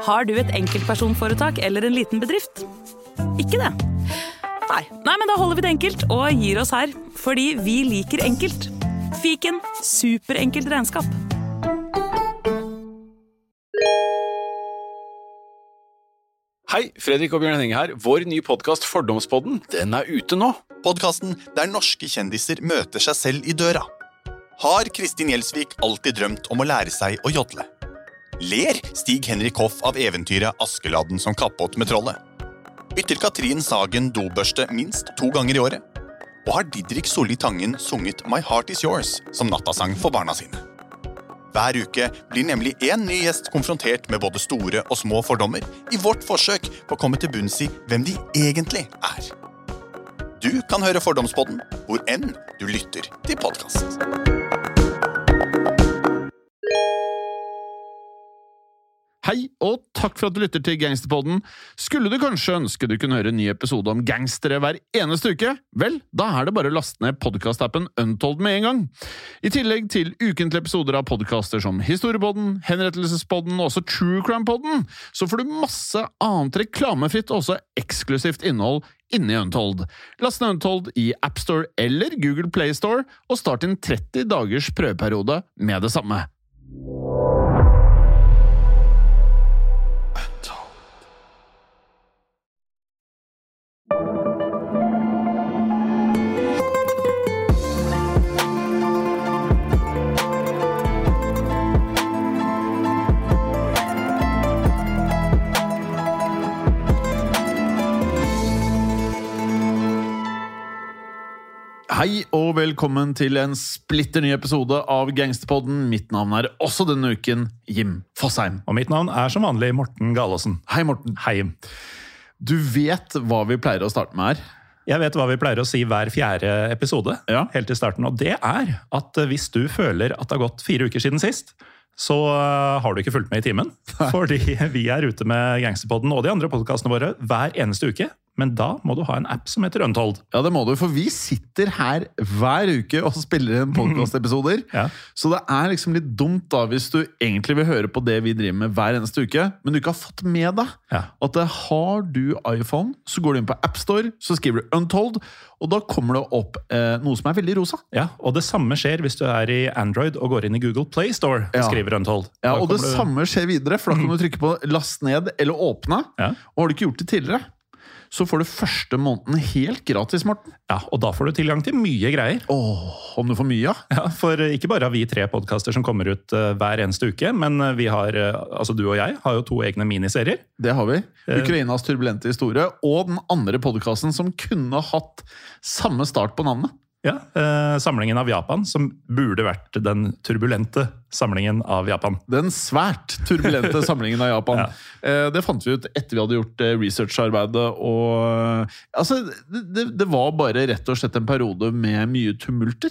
Har du et enkeltpersonforetak eller en liten bedrift? Ikke det? Nei. Nei, men da holder vi det enkelt og gir oss her. Fordi vi liker enkelt. Fiken superenkelt regnskap. Hei, Fredrik og Bjørn Henning her. Vår nye podkast Fordomspodden den er ute nå. Podkasten der norske kjendiser møter seg selv i døra. Har Kristin Gjelsvik alltid drømt om å lære seg å jodle? Ler Stig Henrik Hoff av eventyret Askeladden som kappåt med trollet? Bytter Katrin Sagen dobørste minst to ganger i året? Og har Didrik Solli Tangen sunget My Heart Is Yours som nattasang for barna sine? Hver uke blir nemlig én ny gjest konfrontert med både store og små fordommer i vårt forsøk på å komme til bunns i hvem de egentlig er. Du kan høre Fordomspodden hvor enn du lytter til podkast. Hei, og takk for at du lytter til Gangsterpodden. Skulle du kanskje ønske du kunne høre en ny episode om gangstere hver eneste uke? Vel, da er det bare å laste ned podkastappen Untold med en gang. I tillegg til ukentlige episoder av podkaster som Historiepodden, Henrettelsespodden og også True Crime-podden, så får du masse annet reklamefritt og også eksklusivt innhold inni Untold. Last ned Untold i AppStore eller Google Playstore, og start en 30 dagers prøveperiode med det samme. Hei og velkommen til en splitter ny episode av Gangsterpodden. Mitt navn er også denne uken Jim Fosheim. Og mitt navn er som vanlig Morten Galaasen. Hei, Morten. Hei. Du vet hva vi pleier å starte med her? Jeg vet hva vi pleier å si hver fjerde episode, Ja. helt til starten, og det er at hvis du føler at det har gått fire uker siden sist, så uh, har du ikke fulgt med i timen. Fordi vi er ute med Gangsterpodden og de andre podkastene våre hver eneste uke. Men da må du ha en app som heter Untold. Ja, det må du, for vi sitter her hver uke og spiller inn podkastepisoder. Ja. Så det er liksom litt dumt da hvis du egentlig vil høre på det vi driver med hver eneste uke, men du ikke har fått med deg Ja. at har du iPhone, så går du inn på AppStore, så skriver du Untold, og da kommer det opp eh, noe som er veldig rosa. Ja, Og det samme skjer hvis du er i Android og går inn i Google Play Store Ja. skriver Untold. Ja, Og det du- samme skjer videre, for da kan du trykke på last ned eller åpne. Ja. Og har du ikke gjort det tidligere, så får du første måneden helt gratis, Morten. Ja, Og da får du tilgang til mye greier. Åh, om du får mye, ja. Ja, For eh, ikke bare har vi tre podkaster som kommer ut eh, hver eneste uke, men eh, vi har, altså du og jeg har jo to egne miniserier. Det har vi. Ukrainas turbulente historie. Og den andre podkasten som kunne hatt samme start på navnet. Ja, Samlingen av Japan, som burde vært den turbulente samlingen av Japan. Den svært turbulente samlingen av Japan. Eh, Det fant vi ut etter vi hadde gjort eh, researcharbeidet. og altså, det, det, var bare rett og slett en periode med mye tumulter.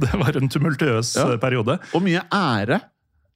Det var en tumultuøs Ja. eh, periode. Og mye ære.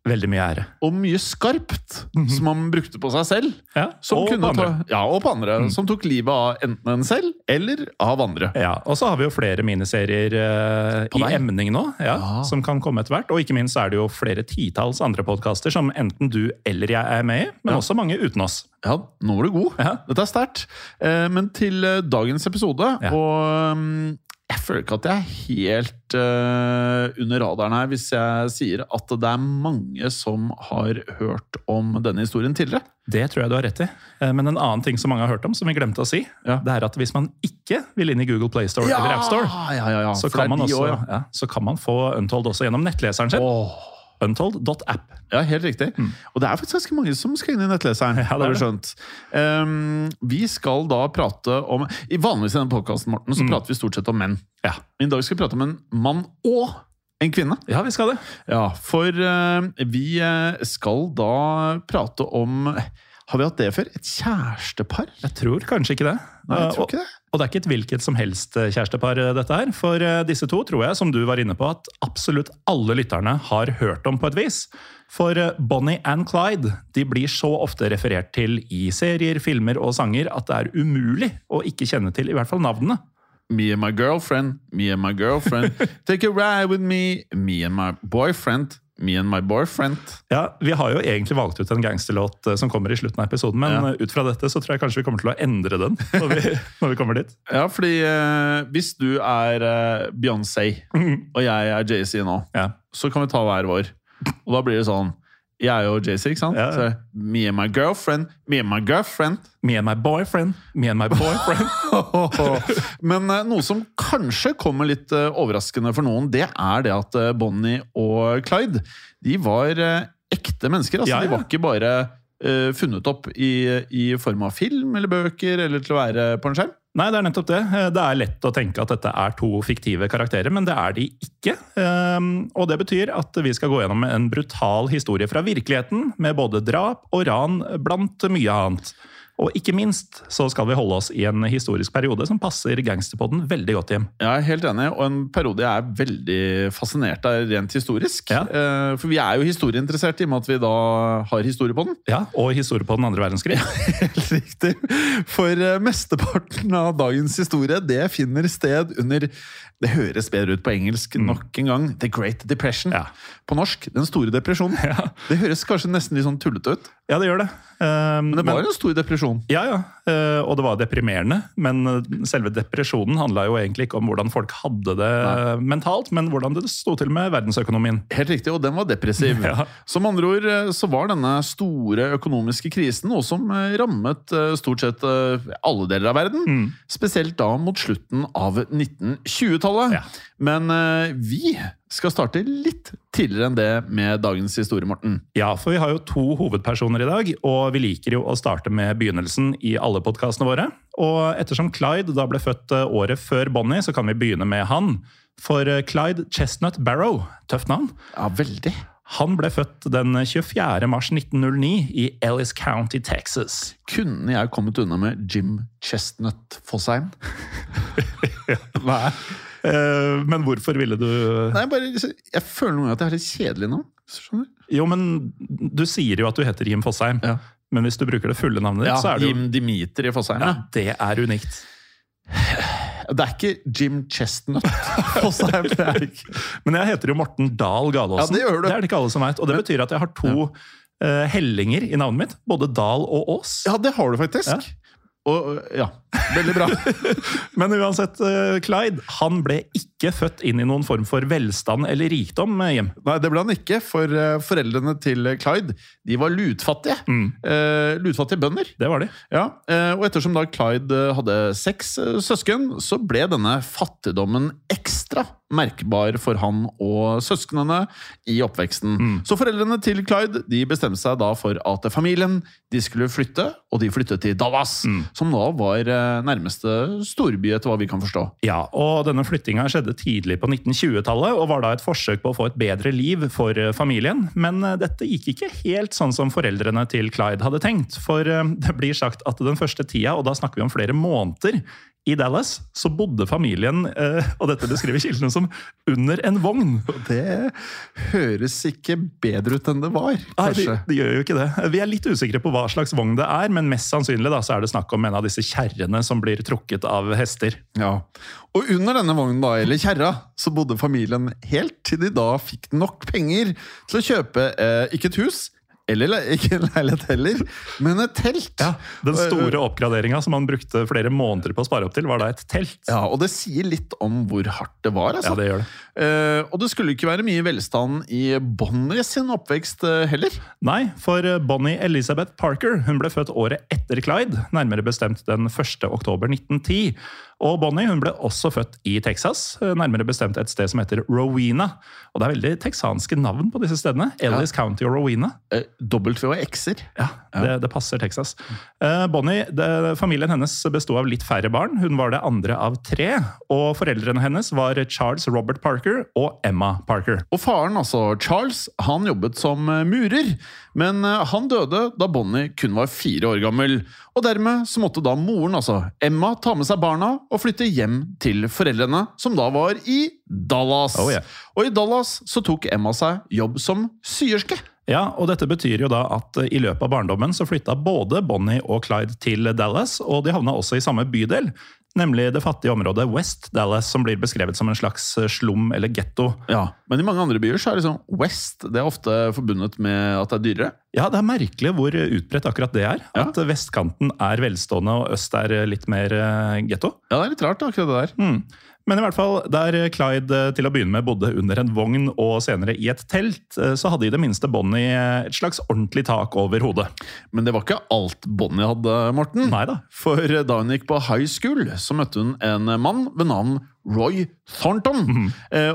Veldig mye ære. Og mye skarpt som man brukte på seg selv. Ja, Som og kunne på andre. Ta, ja, og på andre. Som tok livet av enten en selv eller av andre. Ja, Og så har vi jo flere miniserier uh, i emning nå, ja, Ja. som kan komme etter hvert. Og ikke minst er det jo flere titalls andre podkaster som enten du eller jeg er med i, men også mange uten oss. Ja, nå var du god. Dette er sterkt. Uh, Men til uh, dagens episode, og mm, jeg føler ikke at jeg er helt uh, under radaren her hvis jeg sier at det er mange som har hørt om denne historien tidligere. Det tror jeg du har rett i. Eh, Men en annen ting som mange har hørt om, som vi glemte å si, Ja. det er at hvis man ikke vil inn i Google Play Store eller App Store, Ja, ja, ja. så kan, man også, også, ja. ja, så kan man få Untold også gjennom nettleseren sin. Åh. Untold.app. Ja, helt riktig. Og det er faktisk ganske mange som skal inn i nettleseren. Ja, det er vi skjønt. Um, vi skal da prate om i Vanligvis i denne podkasten Morten, så prater vi stort sett om menn. Ja. Men i dag skal vi prate om en mann og en kvinne. ja, vi skal det. Ja, for uh, vi eh, skal da prate om Har vi hatt det før? Et kjærestepar? Jeg tror kanskje ikke det. Nei, jeg tror ikke det. Og det er ikke et hvilket som helst eh, kjærestepar, eh, dette her. For eh, disse to tror jeg, som du var inne på, at absolutt alle lytterne har hørt om på et vis. For Bonnie and Clyde de blir så ofte referert til i serier, filmer og sanger at det er umulig å ikke kjenne til i hvert fall navnene. Me and my girlfriend, me and my girlfriend. Take a ride with me, me and my boyfriend. Me and my boyfriend. Ja, Vi har jo egentlig valgt ut en gangsterlåt eh, som kommer i slutten av episoden, men Ja. eh, ut fra dette så tror jeg kanskje vi kommer til å endre den når vi, når vi kommer dit. Ja, fordi eh, hvis du er eh, Beyoncé, og jeg er Jay-Z nå, Ja. så kan vi ta hver vår. Og da blir det sånn Jeg er jo Jay-Z, ikke sant? Ja. Så, me and my girlfriend, me and my girlfriend. Me and my boyfriend, me and my boyfriend. Men uh, noe som kanskje kommer litt uh, overraskende for noen, det er det at uh, Bonnie og Clyde de var ekte mennesker. Altså, Ja, ja. De var ikke bare funnet opp i, i form av film eller bøker eller til å være på en skjerm. Nei, det er nettopp det. Eh, Det er lett å tenke at dette er to fiktive karakterer, men det er de ikke. Ehm, Og det betyr at vi skal gå gjennom en brutal historie fra virkeligheten, med både drap og ran blant mye annet. Og ikke minst så skal vi holde oss i en historisk periode som passer gangsterpodden veldig godt hjem. Jeg er helt enig, og en periode jeg er veldig fascinert av rent historisk. Ja. Eh, For vi er jo historieinteresserte i og med at vi da har historie på den. Ja, Og historie på den andre verdenskrig. Ja, Helt riktig. For eh, mesteparten av dagens historie det finner sted under Det høres bedre ut på engelsk nok en gang. The Great Depression. Mm. Ja. På norsk Den store depresjonen. Det høres kanskje nesten litt sånn tullete ut, Ja, det gjør det. Um, men det var en stor depresjon. Ja, ja. Uh, Og det var deprimerende. Men eh, selve depresjonen handla jo egentlig ikke om hvordan folk hadde det mentalt, men hvordan det sto til med verdensøkonomien. Helt riktig, og den var depressiv. Ja. Som andre ord eh, så var denne store økonomiske krisen noe som rammet stort sett alle deler av verden. Mm. Spesielt da mot slutten av 1920-tallet. Ja. Men uh, vi skal starte litt tidligere enn det med dagens historie, Morten. Ja, for vi har jo to hovedpersoner i dag, og vi liker jo å starte med begynnelsen i alle podkastene våre. Og ettersom Clyde da ble født eh, året før Bonnie, så kan vi begynne med han. For eh, Clyde Chestnut Barrow, tøft navn, Ja, veldig. han ble født den 24. mars 1909 i Ellis County, Texas. Kunne jeg kommet unna med Jim Chestnut Fossheim? Nei. Eh, Men hvorfor ville du Nei, bare, jeg føler noen ganger at jeg er litt kjedelig nå. Skjønner du? Jo, men du sier jo at du heter Jim Fosheim. Ja. Men hvis du bruker det fulle navnet ditt, Ja, så er det jo Jim Dimitri Fossheim. ja, Ja. Det er unikt. Det er ikke Jim Chestnut Fossheim. Det er ikke. Men jeg heter jo Morten Dahl Galaasen. Ja, det gjør du. Det er det ikke alle som vet. Og det betyr at jeg har to eh, hellinger i navnet mitt. Både Dahl og Aas. Ja, det har du faktisk. Og, ja, veldig bra. Men uansett, eh, Clyde han ble ikke født inn i noen form for velstand eller rikdom, hjem. Nei, det ble han ikke, for eh, foreldrene til Clyde de var lutfattige. Mm. Eh, lutfattige bønder. Det var de. Ja, eh, og ettersom da Clyde eh, hadde seks eh, søsken, så ble denne fattigdommen ekstra merkbar for han og søsknene i oppveksten. Mm. Så foreldrene til Clyde de bestemte seg da for at familien de skulle flytte, og de flyttet til Dallas, Mm. som da var eh, nærmeste storby, etter hva vi kan forstå. Ja, og denne flyttinga skjedde tidlig på 1920-tallet, og var da et forsøk på å få et bedre liv for eh, familien. Men eh, dette gikk ikke helt sånn som foreldrene til Clyde hadde tenkt. For det blir sagt at den første tida, og da snakker vi om flere måneder, i Dallas så bodde familien, eh, og dette beskriver kildene som, under en vogn. Og det høres ikke bedre ut enn det var, Nei, det, kanskje. de gjør jo ikke det. Vi er litt usikre på hva slags vogn det er, men mest sannsynlig da, så er det snakk om en av disse kjerrene som blir trukket av hester. Ja. Og under denne vognen, da, eller kjerra, så bodde familien helt til de da fikk nok penger til å kjøpe eh, ikke et hus, eller ikke en leilighet heller, men et telt. Ja, Den store oppgraderinga som man brukte flere måneder på å spare opp til, var da et telt. Ja, Og det sier litt om hvor hardt det var. altså. Ja, det gjør det. Eh, og det skulle ikke være mye velstand i Bonnie sin oppvekst eh, heller. Nei, for Bonnie Elizabeth Parker hun ble født året etter Clyde, nærmere bestemt den 1. oktober 1910. Og Bonnie hun ble også født i Texas, nærmere bestemt et sted som heter Rowena. Og det er veldig texanske navn på disse stedene. Ellis County og Rowena. Eh, W og X-er. Ja, det, det passer Texas. Eh, Bonnie, det, Familien hennes bestod av litt færre barn. Hun var det andre av tre. Og foreldrene hennes var Charles Robert Parker og Emma Parker. Og faren, altså Charles, han jobbet som eh, murer, men eh, han døde da Bonnie kun var fire år gammel. Og dermed så måtte da moren, altså Emma, ta med seg barna og flytte hjem til foreldrene, som da var i Dallas. Oh, yeah. Og i Dallas så tok Emma seg jobb som syerske. Ja, og dette betyr jo da at eh, i løpet av barndommen så flytta både Bonnie og Clyde til Dallas, og de havna også i samme bydel. Nemlig det fattige området West Dallas, som blir beskrevet som en slags eh, slum eller getto. Ja, Men i mange andre byer så er liksom West det er ofte forbundet med at det er dyrere. Ja, det er merkelig hvor utbredt akkurat det er. Ja. At vestkanten er velstående og øst er litt mer eh, getto. Ja, det er litt rart, akkurat det der. Mm. Men i hvert fall, der Clyde eh, til å begynne med bodde under en vogn og senere i et telt, eh, så hadde i det minste Bonnie eh, et slags ordentlig tak over hodet. Men det var ikke alt Bonnie hadde, Morten. Neida. For da hun gikk på high school, så møtte hun en mann ved navn Roy Thornton. Mm.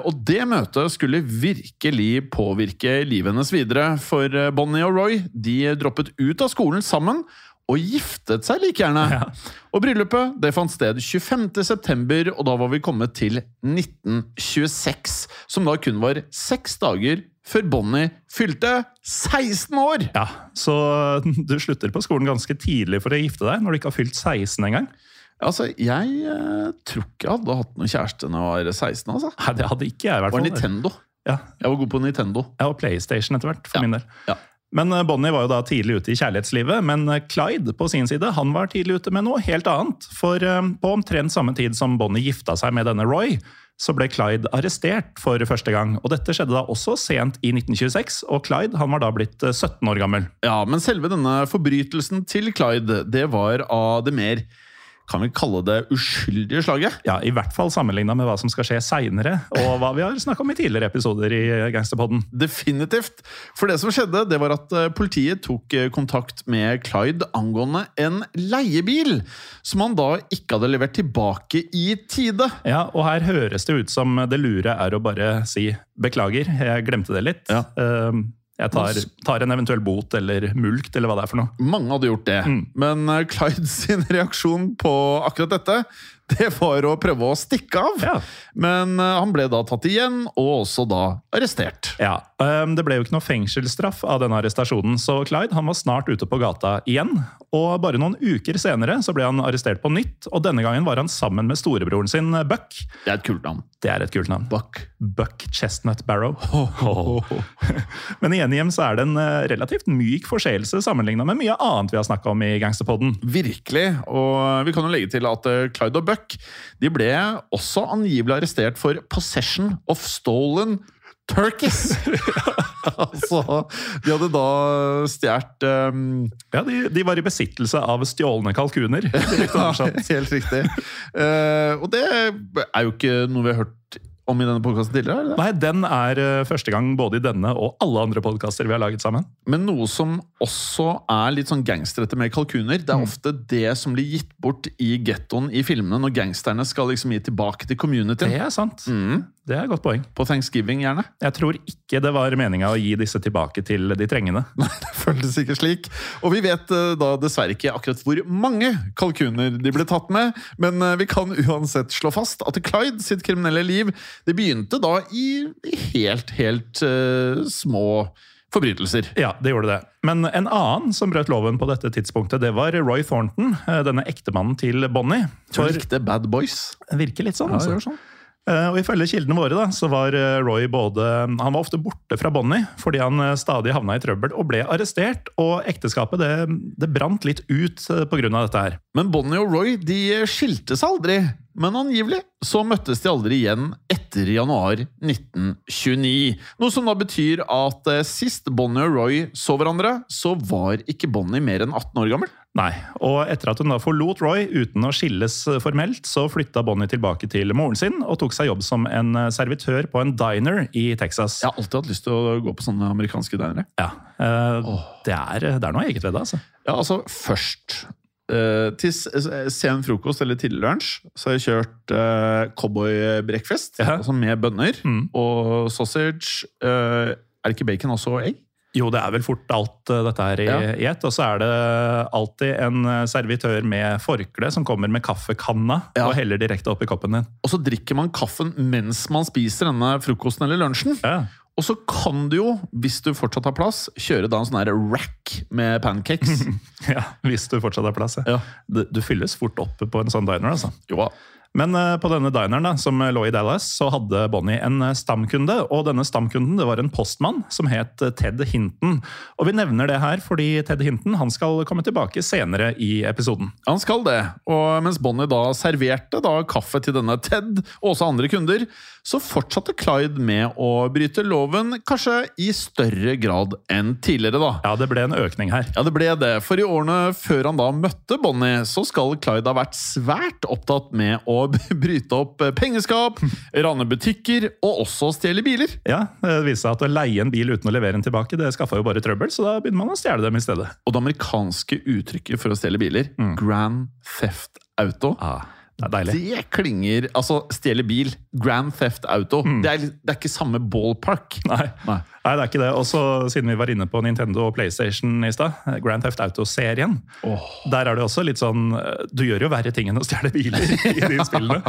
og det møtet skulle virkelig påvirke livet hennes videre. For Bonnie og Roy de droppet ut av skolen sammen. Og giftet seg like gjerne. Ja. Og bryllupet det fant sted 25. september, og da var vi kommet til 1926. Som da kun var seks dager før Bonnie fylte 16 år! Ja, Så du slutter på skolen ganske tidlig for å gifte deg, når du ikke har fylt 16 engang? Altså, jeg eh, tror ikke jeg hadde hatt noen kjæreste når jeg var 16. altså. Nei, det hadde ikke jeg, i hvert fall. Det var. Nintendo. Ja, Jeg var god på Nintendo. jeg var PlayStation etter hvert, for Ja. min del. Ja. Men eh, Bonnie var jo da tidlig ute i kjærlighetslivet, men eh, Clyde på sin side han var tidlig ute med noe helt annet. For eh, på omtrent samme tid som Bonnie gifta seg med denne Roy, så ble Clyde arrestert for første gang. Og dette skjedde da også sent i 1926, og Clyde han var da blitt eh, 17 år gammel. Ja, Men selve denne forbrytelsen til Clyde, det var av det mer kan vi kalle det uskyldige slaget? Ja, I hvert fall sammenligna med hva som skal skje seinere, og hva vi har snakka om i tidligere episoder i Gangsterpodden. Definitivt. For det som skjedde, det var at eh, politiet tok eh, kontakt med Clyde angående en leiebil, som han da ikke hadde levert tilbake i tide. Ja, og her høres det ut som det lure er å bare si beklager, jeg glemte det litt. Ja. Eh, Jeg tar, tar en eventuell bot eller mulkt eller hva det er for noe. Mange hadde gjort det. Men eh, Clyde sin reaksjon på akkurat dette, det var å prøve å stikke av. Ja. Men eh, han ble da tatt igjen, og også da arrestert. Ja, Det ble jo ikke noe fengselsstraff av denne arrestasjonen, så Clyde han var snart ute på gata igjen. Og bare noen uker senere så ble han arrestert på nytt, og denne gangen var han sammen med storebroren sin Buck. Det er et kult navn. Det er et kult navn. Buck. Buck Chestnut Barrow. Men igjen hjem så er det en eh, relativt myk forseelse sammenligna med mye annet vi har snakka om i Gangsterpodden. Virkelig. Og vi kan jo legge til at eh, Clyde og Buck de ble også angivelig arrestert for possession of stolen turkeys. altså, de hadde da stjålet um, Ja, de, de var i besittelse av stjålne kalkuner. ja. Helt riktig. Uh, og det er jo ikke noe vi har hørt om i denne podkasten tidligere. er det? Nei, den er eh, første gang både i denne og alle andre podkaster vi har laget sammen. Men noe som også er litt sånn gangsterete med kalkuner, det er ofte det som blir gitt bort i gettoen i filmene, når gangsterne skal liksom gi tilbake til communityen. Det er sant. Mm. Det er et godt poeng. På thanksgiving, gjerne. Jeg tror ikke det var meninga å gi disse tilbake til de trengende. Nei, det føltes ikke slik. Og vi vet eh, da dessverre ikke akkurat hvor mange kalkuner de ble tatt med, men eh, vi kan uansett slå fast at Clyde sitt kriminelle liv det begynte da i helt, helt uh, små forbrytelser. Ja, det gjorde det. Men en annen som brøt loven på dette tidspunktet, det var Roy Thornton, denne ektemannen til Bonnie. For likte Bad Boys? virker litt sånn. Ja, altså. sånn. Eh, Og Ifølge kildene våre da, så var eh, Roy både Han var ofte borte fra Bonnie fordi han eh, stadig havna i trøbbel og ble arrestert. Og ekteskapet det, det brant litt ut pga. dette her. Men Bonnie og Roy de skilte seg aldri. Men angivelig så møttes de aldri igjen etter januar 1929. Noe som da betyr at eh, sist Bonnie og Roy så hverandre, så var ikke Bonnie mer enn 18 år gammel. Nei, og etter at hun da forlot Roy uten å skilles formelt, så flytta Bonnie tilbake til moren sin og tok seg jobb som en eh, servitør på en diner i Texas. Jeg har alltid hatt lyst til å gå på sånne amerikanske dinere. Ja, eh, det, er, det er noe eget ved det, altså. Ja, altså først eh, Til s- sen frokost eller tidlig lunsj så har jeg kjørt uh, cowboybreakfast. Ja. Altså med bønner Mm. og sausage. Uh, er det ikke bacon også og egg? Jo, det er vel fort alt eh, dette her i, Ja. Og så er det alltid en eh, servitør med forkle som kommer med kaffekanna Ja. og heller direkte oppi koppen din. Og så drikker man kaffen mens man spiser denne frokosten eller lunsjen. Ja. Og så kan du jo, hvis du fortsatt har plass, kjøre da en sånn her rack med pancakes. ja, Hvis du fortsatt har plass. Ja. Ja. Du, du fylles fort opp på en sånn diner, altså. Jo. Men eh, på denne dineren da, som lå i Dallas, så hadde Bonnie en eh, stamkunde. Og denne stamkunden det var en postmann som het eh, Ted Hinton. Og vi nevner det her fordi Ted Hinton han skal komme tilbake senere i episoden. Han skal det, og mens Bonnie da serverte da kaffe til denne Ted og også andre kunder, så fortsatte Clyde med å bryte loven, kanskje i større grad enn tidligere, da. Ja, det ble en økning her. Ja, det ble det, for i årene før han da møtte Bonnie, så skal Clyde ha vært svært opptatt med å bryte opp pengeskap, rane butikker og også stjele biler. Ja, Det viste seg at å leie en bil uten å levere den tilbake, det skaffa jo bare trøbbel, så da begynner man å stjele dem i stedet. Og det amerikanske uttrykket for å stjele biler, Grand Theft Auto Ah, det er deilig. Det klinger Altså, stjele bil, Grand Theft Auto, det, er, det er ikke samme ballpark. Nei. Nei. Nei, det er ikke det. Også siden vi var inne på Nintendo og PlayStation i stad, Grand Theft Auto-serien. Der er det også litt sånn Du gjør jo verre ting enn å stjele biler i de spillene.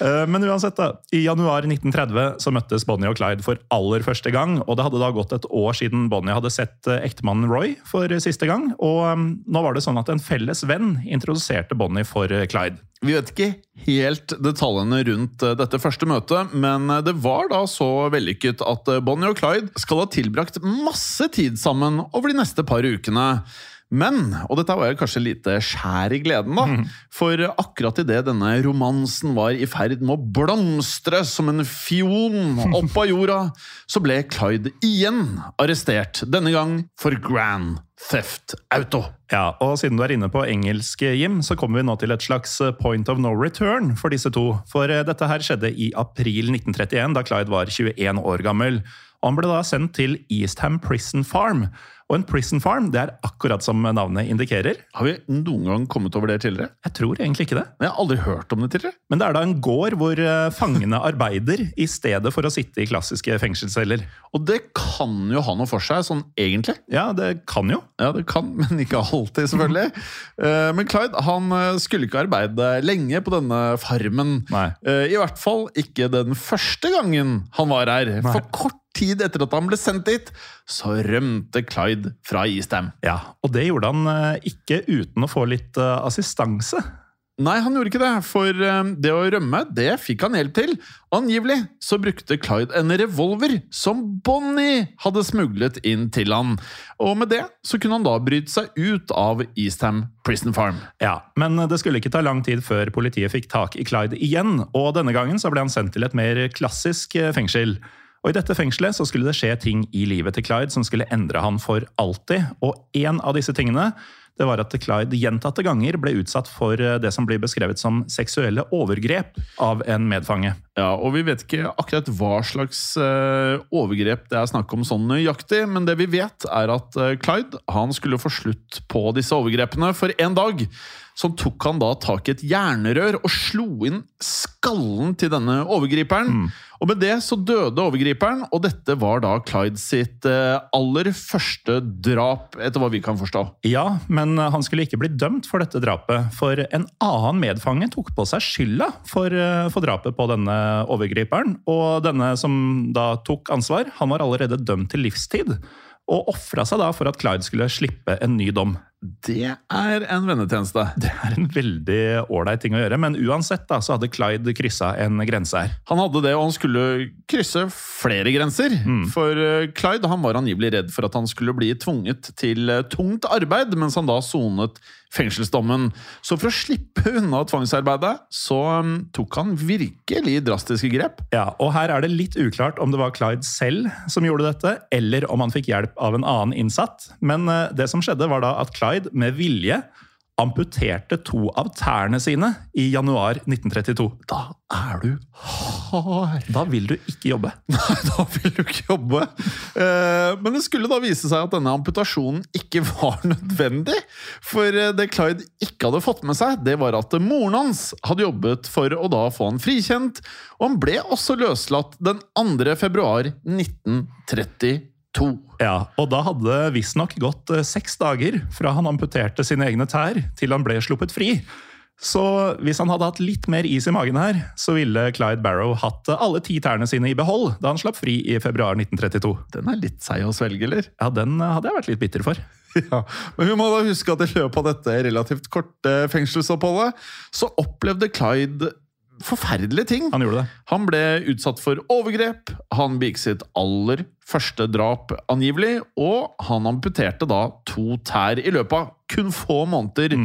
Eh, Men uansett, da. I januar 1930 så møttes Bonnie og Clyde for aller første gang. Og det hadde da gått et år siden Bonnie hadde sett eh, ektemannen Roy for siste gang. Og nå var det sånn at en felles venn introduserte Bonnie for eh, Clyde. Vi vet ikke helt detaljene rundt eh, dette første møtet, men eh, det var da så vellykket at eh, Bonnie og Clyde skal ha tilbrakt masse tid sammen over de neste par ukene. Men, og dette var jo kanskje lite skjær i gleden, da, for akkurat idet denne romansen var i ferd med å blomstre som en fion opp av jorda, så ble Clyde igjen arrestert, denne gang for Grand Theft Auto. Ja, og siden du er inne på engelsk, Jim, så kommer vi nå til et slags point of no return for disse to. For eh, dette her skjedde i april 1931, da Clyde var 21 år gammel. Han ble da sendt til Eastham Prison Farm. Og en prison farm det er akkurat som navnet indikerer. Har vi noen gang kommet over det tidligere? Jeg tror egentlig ikke det. Men Jeg har aldri hørt om det tidligere. Men det er da en gård hvor eh, fangene arbeider i stedet for å sitte i klassiske fengselsceller. Og det kan jo ha noe for seg, sånn egentlig. Ja, det kan jo. Ja, det kan, men ikke alltid, selvfølgelig. Eh, Men Clyde han eh, skulle ikke arbeide lenge på denne farmen. Nei. I hvert fall ikke den første gangen han var her. For kort tid etter at han ble sendt dit, så rømte Clyde fra Eastham. Ja, Og det gjorde han eh, ikke uten å få litt eh, assistanse. Nei, han gjorde ikke det, for eh, det å rømme, det fikk han hjelp til. Angivelig så brukte Clyde en revolver som Bonnie hadde smuglet inn til han. Og med det så kunne han da bryte seg ut av Eastham Prison Farm. Ja, Men det skulle ikke ta lang tid før politiet fikk tak i Clyde igjen. Og denne gangen så ble han sendt til et mer klassisk fengsel. Og I dette fengselet så skulle det skje ting i livet til Clyde som skulle endre han for alltid. Og en av disse tingene det var at Clyde gjentatte ganger ble utsatt for eh, det som blir beskrevet som seksuelle overgrep av en medfange. Ja, og Vi vet ikke akkurat hva slags uh, overgrep det er snakk om sånn nøyaktig, men det vi vet, er at uh, Clyde han skulle få slutt på disse overgrepene. For en dag så tok han da tak i et jernrør og slo inn skallen til denne overgriperen. Og med det så døde overgriperen, og dette var da Clyde sitt uh, aller første drap, etter hva vi kan forstå. Ja, men han skulle ikke bli dømt for dette drapet, for en annen medfange tok på seg skylda for, for drapet på denne overgriperen. Og denne som da tok ansvar, han var allerede dømt til livstid. Og ofra seg da for at Clyde skulle slippe en ny dom. Det er en vennetjeneste. Det er en veldig ålreit ting å gjøre, men uansett da, så hadde Clyde kryssa en grense her. Han hadde det, og han skulle krysse flere grenser. For eh, Clyde han var angivelig redd for at han skulle bli tvunget til eh, tungt arbeid mens han da sonet fengselsdommen. Så for å slippe unna tvangsarbeidet, så mm, tok han virkelig drastiske grep. Ja, og her er det litt uklart om det var Clyde selv som gjorde dette, eller om han fikk hjelp av en annen innsatt. Men eh, det som skjedde, var da at Clyde med vilje amputerte to av tærne sine i januar 1932. Da er du hard. Da vil du ikke jobbe. Nei, da vil du ikke jobbe. Eh, Men det skulle da vise seg at denne amputasjonen ikke var nødvendig. For eh, det Clyde ikke hadde fått med seg, det var at moren hans hadde jobbet for å da få han frikjent, og han ble også løslatt den 2. februar 1932. Ja, Og da hadde det visstnok gått eh, seks dager fra han amputerte sine egne tær, til han ble sluppet fri. Så hvis han hadde hatt litt mer is i magen her, så ville Clyde Barrow hatt eh, alle ti tærne sine i behold da han slapp fri i februar 1932. Den er litt seig å svelge, eller? Ja, den eh, hadde jeg vært litt bitter for. Ja, Men vi må da huske at i løpet av dette relativt korte fengselsoppholdet, så opplevde Clyde forferdelige ting. Han gjorde det. Han ble utsatt for overgrep, han begikk sitt aller første drap angivelig, og han amputerte da to tær i løpet av kun få måneder.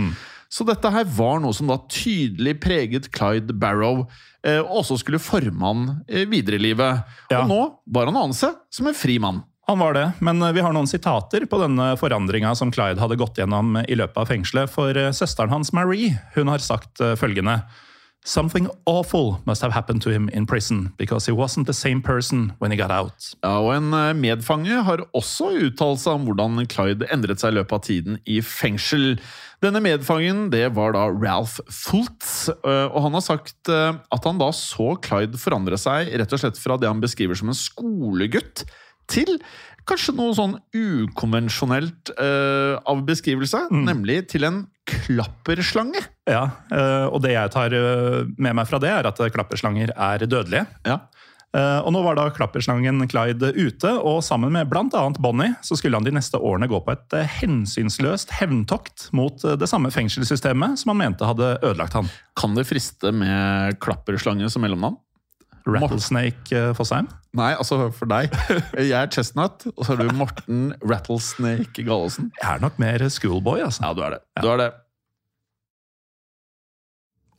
Så dette her var noe som da tydelig preget Clyde Barrow, eh, og også skulle forme han eh, videre i livet. Ja. Og nå var han å anse som en fri mann. Han var det, men eh, vi har noen sitater på denne forandringa som Clyde hadde gått gjennom i løpet av fengselet. For søsteren hans, Marie, hun har sagt følgende Something awful must have happened to him in prison, because he wasn't the same person when he got out. Ja, og En eh, medfange har også uttalt seg om hvordan Clyde endret seg i løpet av tiden i fengsel. Denne medfangen det var da Ralph Fultz, eh, og han har sagt eh, at han da så Clyde forandre seg rett og slett fra det han beskriver som en skolegutt, til kanskje noe sånn ukonvensjonelt uh, av beskrivelse, nemlig til en klapperslange. Ja, uh, og det jeg tar eh, med meg fra det, er at klapperslanger er dødelige. Ja. Uh, Og nå var da klapperslangen Clyde ute, og sammen med bl.a. Bonnie så skulle han de neste årene gå på et hensynsløst hevntokt mot det samme fengselssystemet som han mente hadde ødelagt han. Kan det friste med klapperslange som mellomnavn? Rattlesnake eh. Nei, altså for deg. Jeg er Chestnut, og så er du Morten Rattlesnake Gallosen. Jeg er nok mer schoolboy, altså. Ja, du er det. Du er det.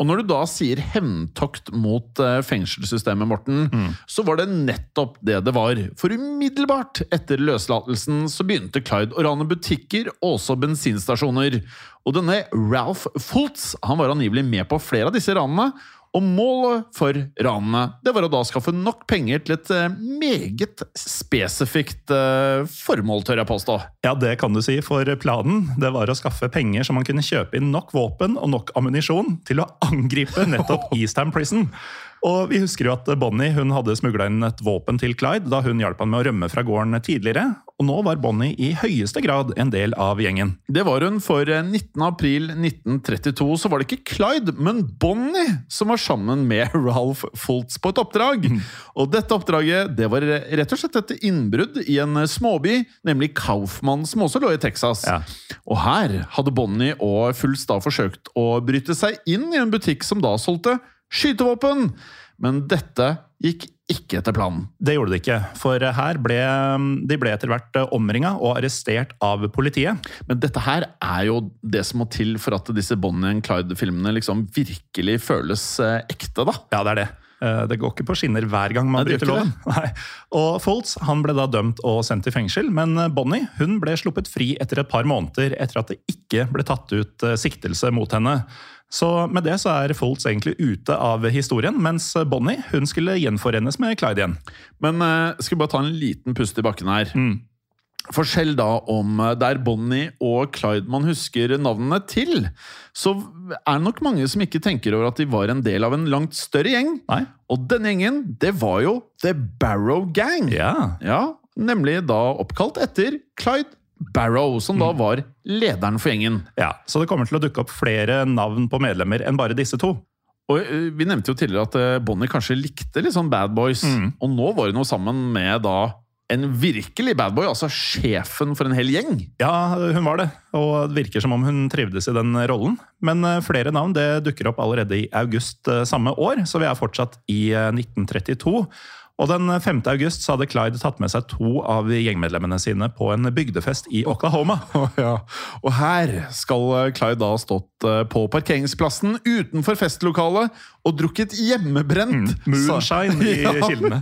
Og når du da sier hevntokt mot eh, fengselssystemet, Morten, så var det nettopp det det var. For umiddelbart etter løslatelsen så begynte Clyde å rane butikker og også bensinstasjoner. Og denne Ralph Fultz han var angivelig med på flere av disse ranene. Og målet for ranene det var å da skaffe nok penger til et eh, meget spesifikt eh, formål, tør jeg påstå. Ja, det kan du si, for planen det var å skaffe penger så man kunne kjøpe inn nok våpen og nok ammunisjon til å angripe nettopp Eastham Prison. Og vi husker jo at Bonnie hun hadde smugla inn et våpen til Clyde da hun hjalp han med å rømme fra gården tidligere. Og nå var Bonnie i høyeste grad en del av gjengen. Det var hun, for 19. april 1932 så var det ikke Clyde, men Bonnie som var sammen med Ralph Fultz på et oppdrag. Og dette oppdraget det var rett og slett et innbrudd i en småby, nemlig Kaufmann, som også lå i Texas. Ja. Og her hadde Bonnie og Fultz da forsøkt å bryte seg inn i en butikk som da solgte skytevåpen. Men dette gikk ikke etter planen. Det gjorde det ikke, for her ble de ble etter hvert omringa og arrestert av politiet. Men dette her er jo det som må til for at disse Bonnie and Clyde-filmene liksom virkelig føles eh, ekte, da. Ja, det er det. Eh, Det går ikke på skinner hver gang man bryter loven. Nei. Og Foltz han ble da dømt og sendt i fengsel, men Bonnie hun ble sluppet fri etter et par måneder etter at det ikke ble tatt ut eh, siktelse mot henne. Så med det så er Foltz egentlig ute av historien, mens Bonnie hun skulle gjenforenes med Clyde igjen. Men uh, skal vi bare ta en liten pust i bakken her. For selv da om der det er Bonnie og Clyde man husker navnene til, så er det nok mange som ikke tenker over at de var en del av en langt større gjeng. Nei? Og denne gjengen, det var jo The Barrow Gang. Ja. Ja, nemlig da oppkalt etter Clyde Barrow, som da var lederen for gjengen. ja. Så det kommer til å dukke opp flere navn på medlemmer enn bare disse to. Og eh, Vi nevnte jo tidligere at eh, Bonnie kanskje likte litt sånn bad boys, og nå var hun jo sammen med da en virkelig bad boy, altså sjefen for en hel gjeng. Ja, hun var det, og det virker som om hun trivdes i den rollen. Men eh, flere navn det dukker opp allerede i august eh, samme år, så vi er fortsatt i eh, 1932. Og den 5. august så hadde Clyde tatt med seg to av gjengmedlemmene sine på en bygdefest i Oklahoma. Og her skal eh, Clyde da ha stått eh, på parkeringsplassen utenfor festlokalet og drukket hjemmebrent. Moonshine i Ja. kildene.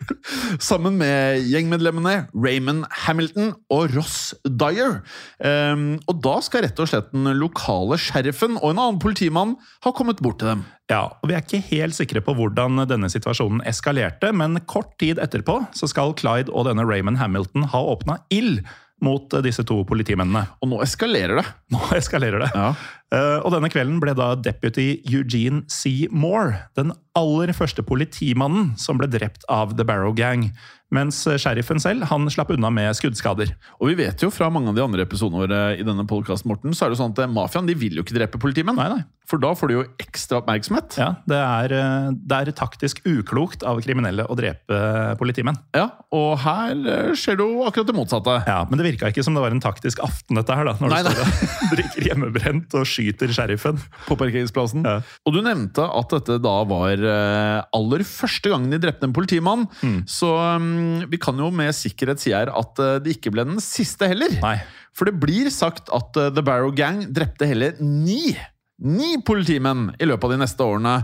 Sammen med gjengmedlemmene Raymond Hamilton og Ross Dyer. Um, og da skal rett og slett den lokale sheriffen og en annen politimann ha kommet bort til dem. Ja, og Vi er ikke helt sikre på hvordan denne situasjonen eskalerte, men kort tid etterpå så skal Clyde og denne Raymond Hamilton ha åpna ild mot disse to politimennene. Og nå eskalerer det. Nå eskalerer det. Ja. Eh, og denne kvelden ble da deputy Eugene C. Moore den aller første politimannen som ble drept av The Barrow Gang. Mens sheriffen selv han slapp unna med skuddskader. Og vi vet jo fra mange av de andre episodene våre i denne podcasten, Morten, så er det sånn at mafiaen de vil jo ikke drepe politimenn. Nei, nei. For da får de jo ekstra oppmerksomhet. Ja, det er, eh, det er taktisk uklokt av kriminelle å drepe politimenn. Ja, Og her eh, skjer det jo akkurat det motsatte. Ja, Men det virka ikke som det var en taktisk aften, dette her, da. Når Nei, du står og drikker hjemmebrent og skyter sheriffen. på parkeringsplassen. Ja. Og du nevnte at dette da var eh, aller første gangen de drepte en politimann. Mm. Så um, vi kan jo med sikkerhet si her at eh, det ikke ble den siste heller. Nei. For det blir sagt at eh, The Barrow Gang drepte hele ni, ni politimenn i løpet av de neste årene.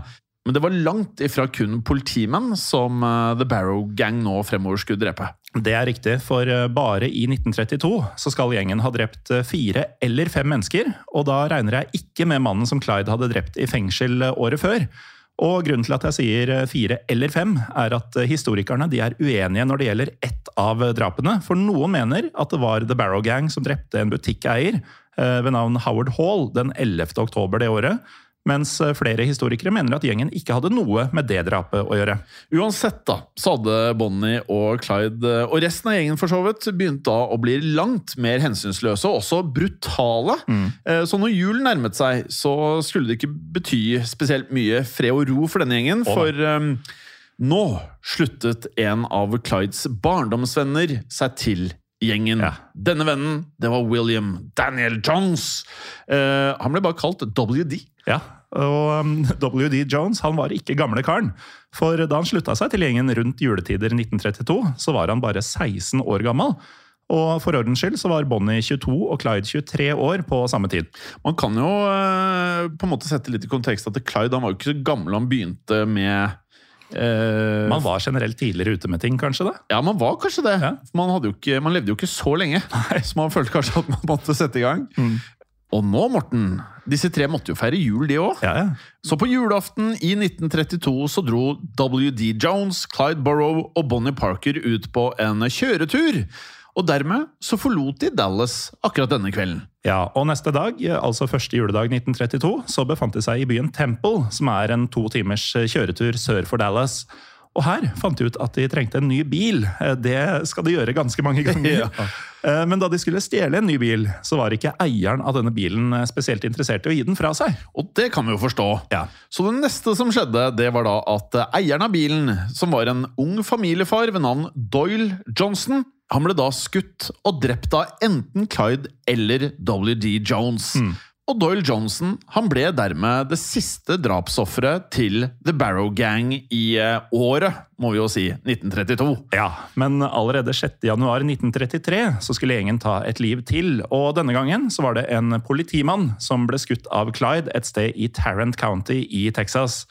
Men det var langt ifra kun politimenn som The Barrow Gang nå fremover skulle drepe. Det er riktig, for eh, bare i 1932 så skal gjengen ha drept eh, fire eller fem mennesker, og da regner jeg ikke med mannen som Clyde hadde drept i fengsel eh, året før. Og grunnen til at jeg sier fire eller fem, er at historikerne er uenige når det gjelder ett av drapene. For noen mener at det var The Barrow Gang som drepte en butikkeier ved navn Howard Hall den 11. oktober det året. Mens eh, flere historikere mener at gjengen ikke hadde noe med det drapet å gjøre. Uansett, da, så hadde Bonnie og Clyde, eh, og resten av gjengen for så vidt, begynt da å bli langt mer hensynsløse og også brutale. Mm. Så når julen nærmet seg, så skulle det ikke bety spesielt mye fred og ro for denne gjengen, for Um, nå sluttet en av Clydes barndomsvenner seg til gjengen. Ja. Denne vennen, det var William Daniel Jones. Uh, han ble bare kalt WD. Ja, og um, W.D. Jones han var ikke gamle karen. For da han slutta seg til gjengen rundt juletider 1932, så var han bare 16 år gammel. Og for ordens skyld så var Bonnie 22 og Clyde 23 år på samme tid. Man kan jo eh, på en måte sette litt i kontekst at Clyde han var jo ikke så gammel han begynte med eh, Man var generelt tidligere ute med ting, kanskje? det? Ja, man var kanskje det. Ja. Man, ikke, man levde jo ikke så lenge, Nei. så man følte kanskje at man måtte sette i gang. Mm. Og nå, Morten, disse tre måtte jo feire jul, de òg. Ja, ja. Så på julaften i 1932 så dro W.D. Jones, Clyde Burrow og Bonnie Parker ut på en kjøretur. Og dermed så forlot de Dallas akkurat denne kvelden. Ja, og neste dag, altså første juledag 1932, så befant de seg i byen Temple, som er en to timers kjøretur sør for Dallas. Og her fant de ut at de trengte en ny bil. Eh, Det skal de gjøre ganske mange ganger. Ja. Eh, Men da de skulle stjele en ny bil, så var ikke eieren av denne bilen eh, spesielt interessert i å gi den fra seg. Og det kan vi jo forstå. Ja. Så det neste som skjedde, det var da at eieren av bilen, som var en ung familiefar ved navn Doyle Johnson, han ble da skutt og drept av enten Clyde eller W.D. Jones. Og Doyle Johnson han ble dermed det siste drapsofferet til The Barrow Gang i eh, året, må vi jo si, 1932. Ja, men allerede 6.1.1933 så skulle gjengen ta et liv til, og denne gangen så var det en politimann som ble skutt av Clyde et sted i Tarrant County i Texas.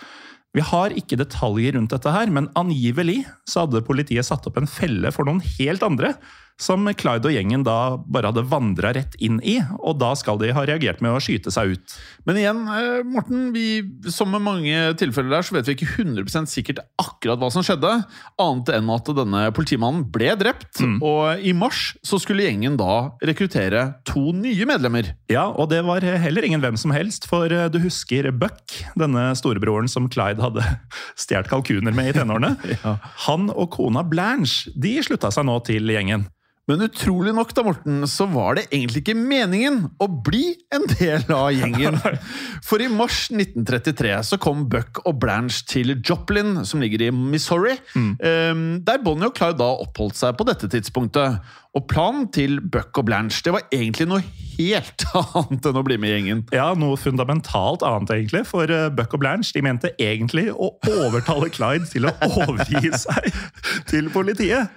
Vi har ikke detaljer rundt dette her, men angivelig så hadde politiet satt opp en felle for noen helt andre, som Clyde og gjengen da bare hadde vandra rett inn i, og da skal de ha reagert med å skyte seg ut. Men igjen, eh, Morten, vi, som med mange tilfeller der, så vet vi ikke 100% sikkert akkurat hva som skjedde, annet enn at denne politimannen ble drept, og i mars så skulle gjengen da rekruttere to nye medlemmer. Ja, og det var heller ingen hvem som helst, for eh, du husker Buck, denne storebroren som Clyde hadde stjålet kalkuner med i tenårene? Han og kona Blanche de slutta seg nå til gjengen. Men utrolig nok, da, Morten, så var det egentlig ikke meningen å bli en del av gjengen. For i mars 1933 så kom Buck og Blanche til Joplin, som ligger i Missouri, Mm. der Bonnie og Clyde da oppholdt seg på dette tidspunktet. Og planen til Buck og Blanche det var egentlig noe helt annet enn å bli med i gjengen. Ja, noe fundamentalt annet, egentlig. For eh, Buck og Blanche de mente egentlig å overtale Clyde til å overgi seg til politiet.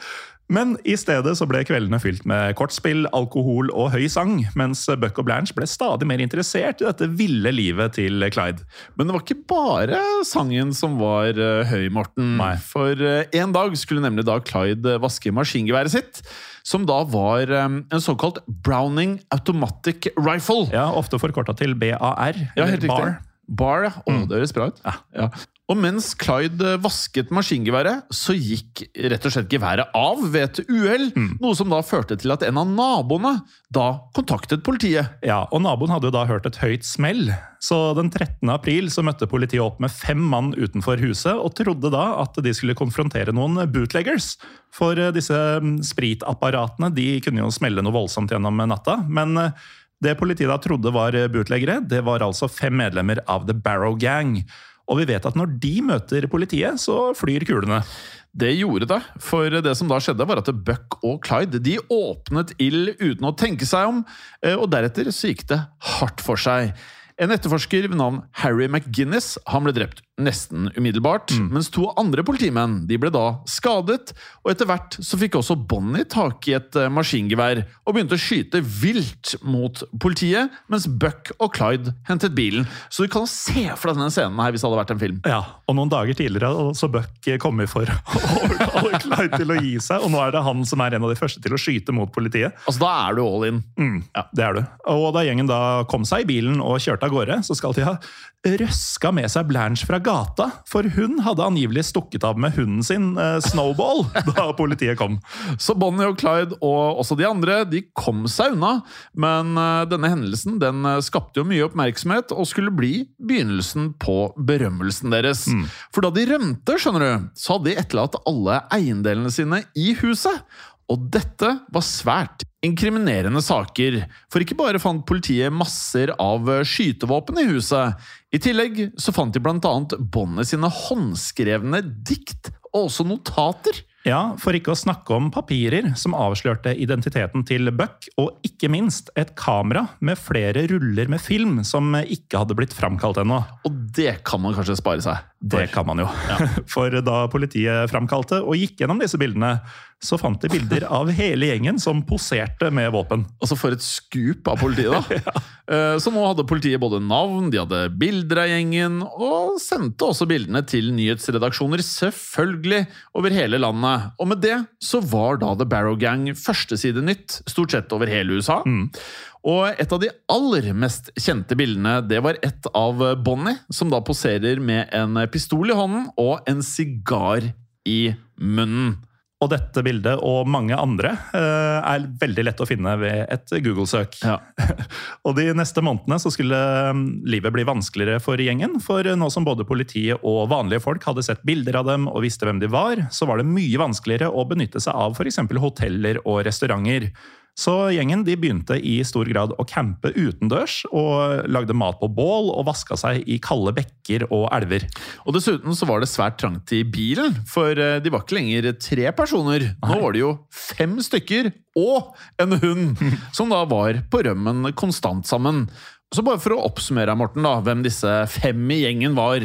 Men i stedet så ble kveldene fylt med kortspill, alkohol og høy sang, mens Buck og Blanche ble stadig mer interessert i dette ville livet til Clyde. Men det var ikke bare sangen som var eh, høy, Morten. Nei. For eh, en dag skulle nemlig da Clyde vaske maskingeværet sitt, som da var eh, en såkalt Browning Automatic Rifle. Ja, Ofte forkorta til BAR. Ja, helt riktig. BAR. Bar, ja. Å, det høres bra ut. Ja. Og mens Clyde vasket maskingeværet, så gikk rett og slett geværet av ved et uhell. Noe som da førte til at en av naboene da kontaktet politiet. Ja, og Naboen hadde jo da hørt et høyt smell, så den 13. april så møtte politiet opp med fem mann utenfor huset og trodde da at de skulle konfrontere noen bootleggers. For eh, disse mm, spritapparatene de kunne jo smelle noe voldsomt gjennom natta. Men eh, det politiet da trodde var bootleggere, det var altså fem medlemmer av The Barrow Gang. Og vi vet at når de møter politiet, så flyr kulene. Det gjorde det, for det som da skjedde var at Buck og Clyde de åpnet ild uten å tenke seg om, eh, og deretter så gikk det hardt for seg. En etterforsker ved navn Harry McGinnis han ble drept nesten umiddelbart, mens to andre politimenn de ble da skadet. og Etter hvert så fikk også Bonnie tak i et eh, maskingevær og begynte å skyte vilt mot politiet, mens Buck og Clyde hentet bilen. Så du kan se for deg denne scenen her hvis det hadde vært en film. Ja, og noen dager tidligere så Buck kommet for å Clyde til å gi seg, og nå er det han som er en av de første til å skyte mot politiet. Altså, Da er du all in. Mm, ja, det er du. Og da gjengen da kom seg i bilen og kjørte av gårde, så skal de ha røska med seg Blanche fra gata, for hun hadde angivelig stukket av med hunden sin, eh, Snowball, da politiet kom. Så Bonnie og Clyde og også de andre de kom seg unna, men eh, denne hendelsen den eh, skapte jo mye oppmerksomhet og skulle bli begynnelsen på berømmelsen deres. For da de rømte, skjønner du, så hadde de etterlatt alle eiendelene sine i huset. Og dette var svært inkriminerende saker, for ikke bare fant politiet masser av skytevåpen i huset. I tillegg så fant de blant annet båndet sine håndskrevne dikt og også notater. Ja, for ikke å snakke om papirer som avslørte identiteten til Buck, og ikke minst et kamera med flere ruller med film som ikke hadde blitt framkalt ennå. Og det kan man kanskje spare seg. Det kan man jo. For da politiet framkalte og gikk gjennom disse bildene, så fant de bilder av hele gjengen som poserte med våpen. Altså For et skup av politiet, da! ja. Så nå hadde politiet både navn, de hadde bilder av gjengen, og sendte også bildene til nyhetsredaksjoner, selvfølgelig, over hele landet. Og med det så var da The Barrow Gang førstesidenytt, stort sett over hele USA. Og et av de aller mest kjente bildene, det var et av Bonnie, som da poserer med en pistol i hånden og en sigar i munnen. Og dette bildet og mange andre eh, er veldig lett å finne ved et Google-søk. Ja. og de neste månedene så skulle mm, livet bli vanskeligere for gjengen. For nå som både politiet og vanlige folk hadde sett bilder av dem og visste hvem de var, så var det mye vanskeligere å benytte seg av f.eks. hoteller og restauranter. Så gjengen de begynte i stor grad å campe utendørs, og lagde mat på bål og vaska seg i kalde bekker og elver. Og dessuten så var det svært trangt i bilen, for eh, de var ikke lenger tre personer. Nå var det jo fem stykker og en hund, som da var på rømmen konstant sammen. Så bare for å oppsummere, Morten, da, hvem disse fem i gjengen var.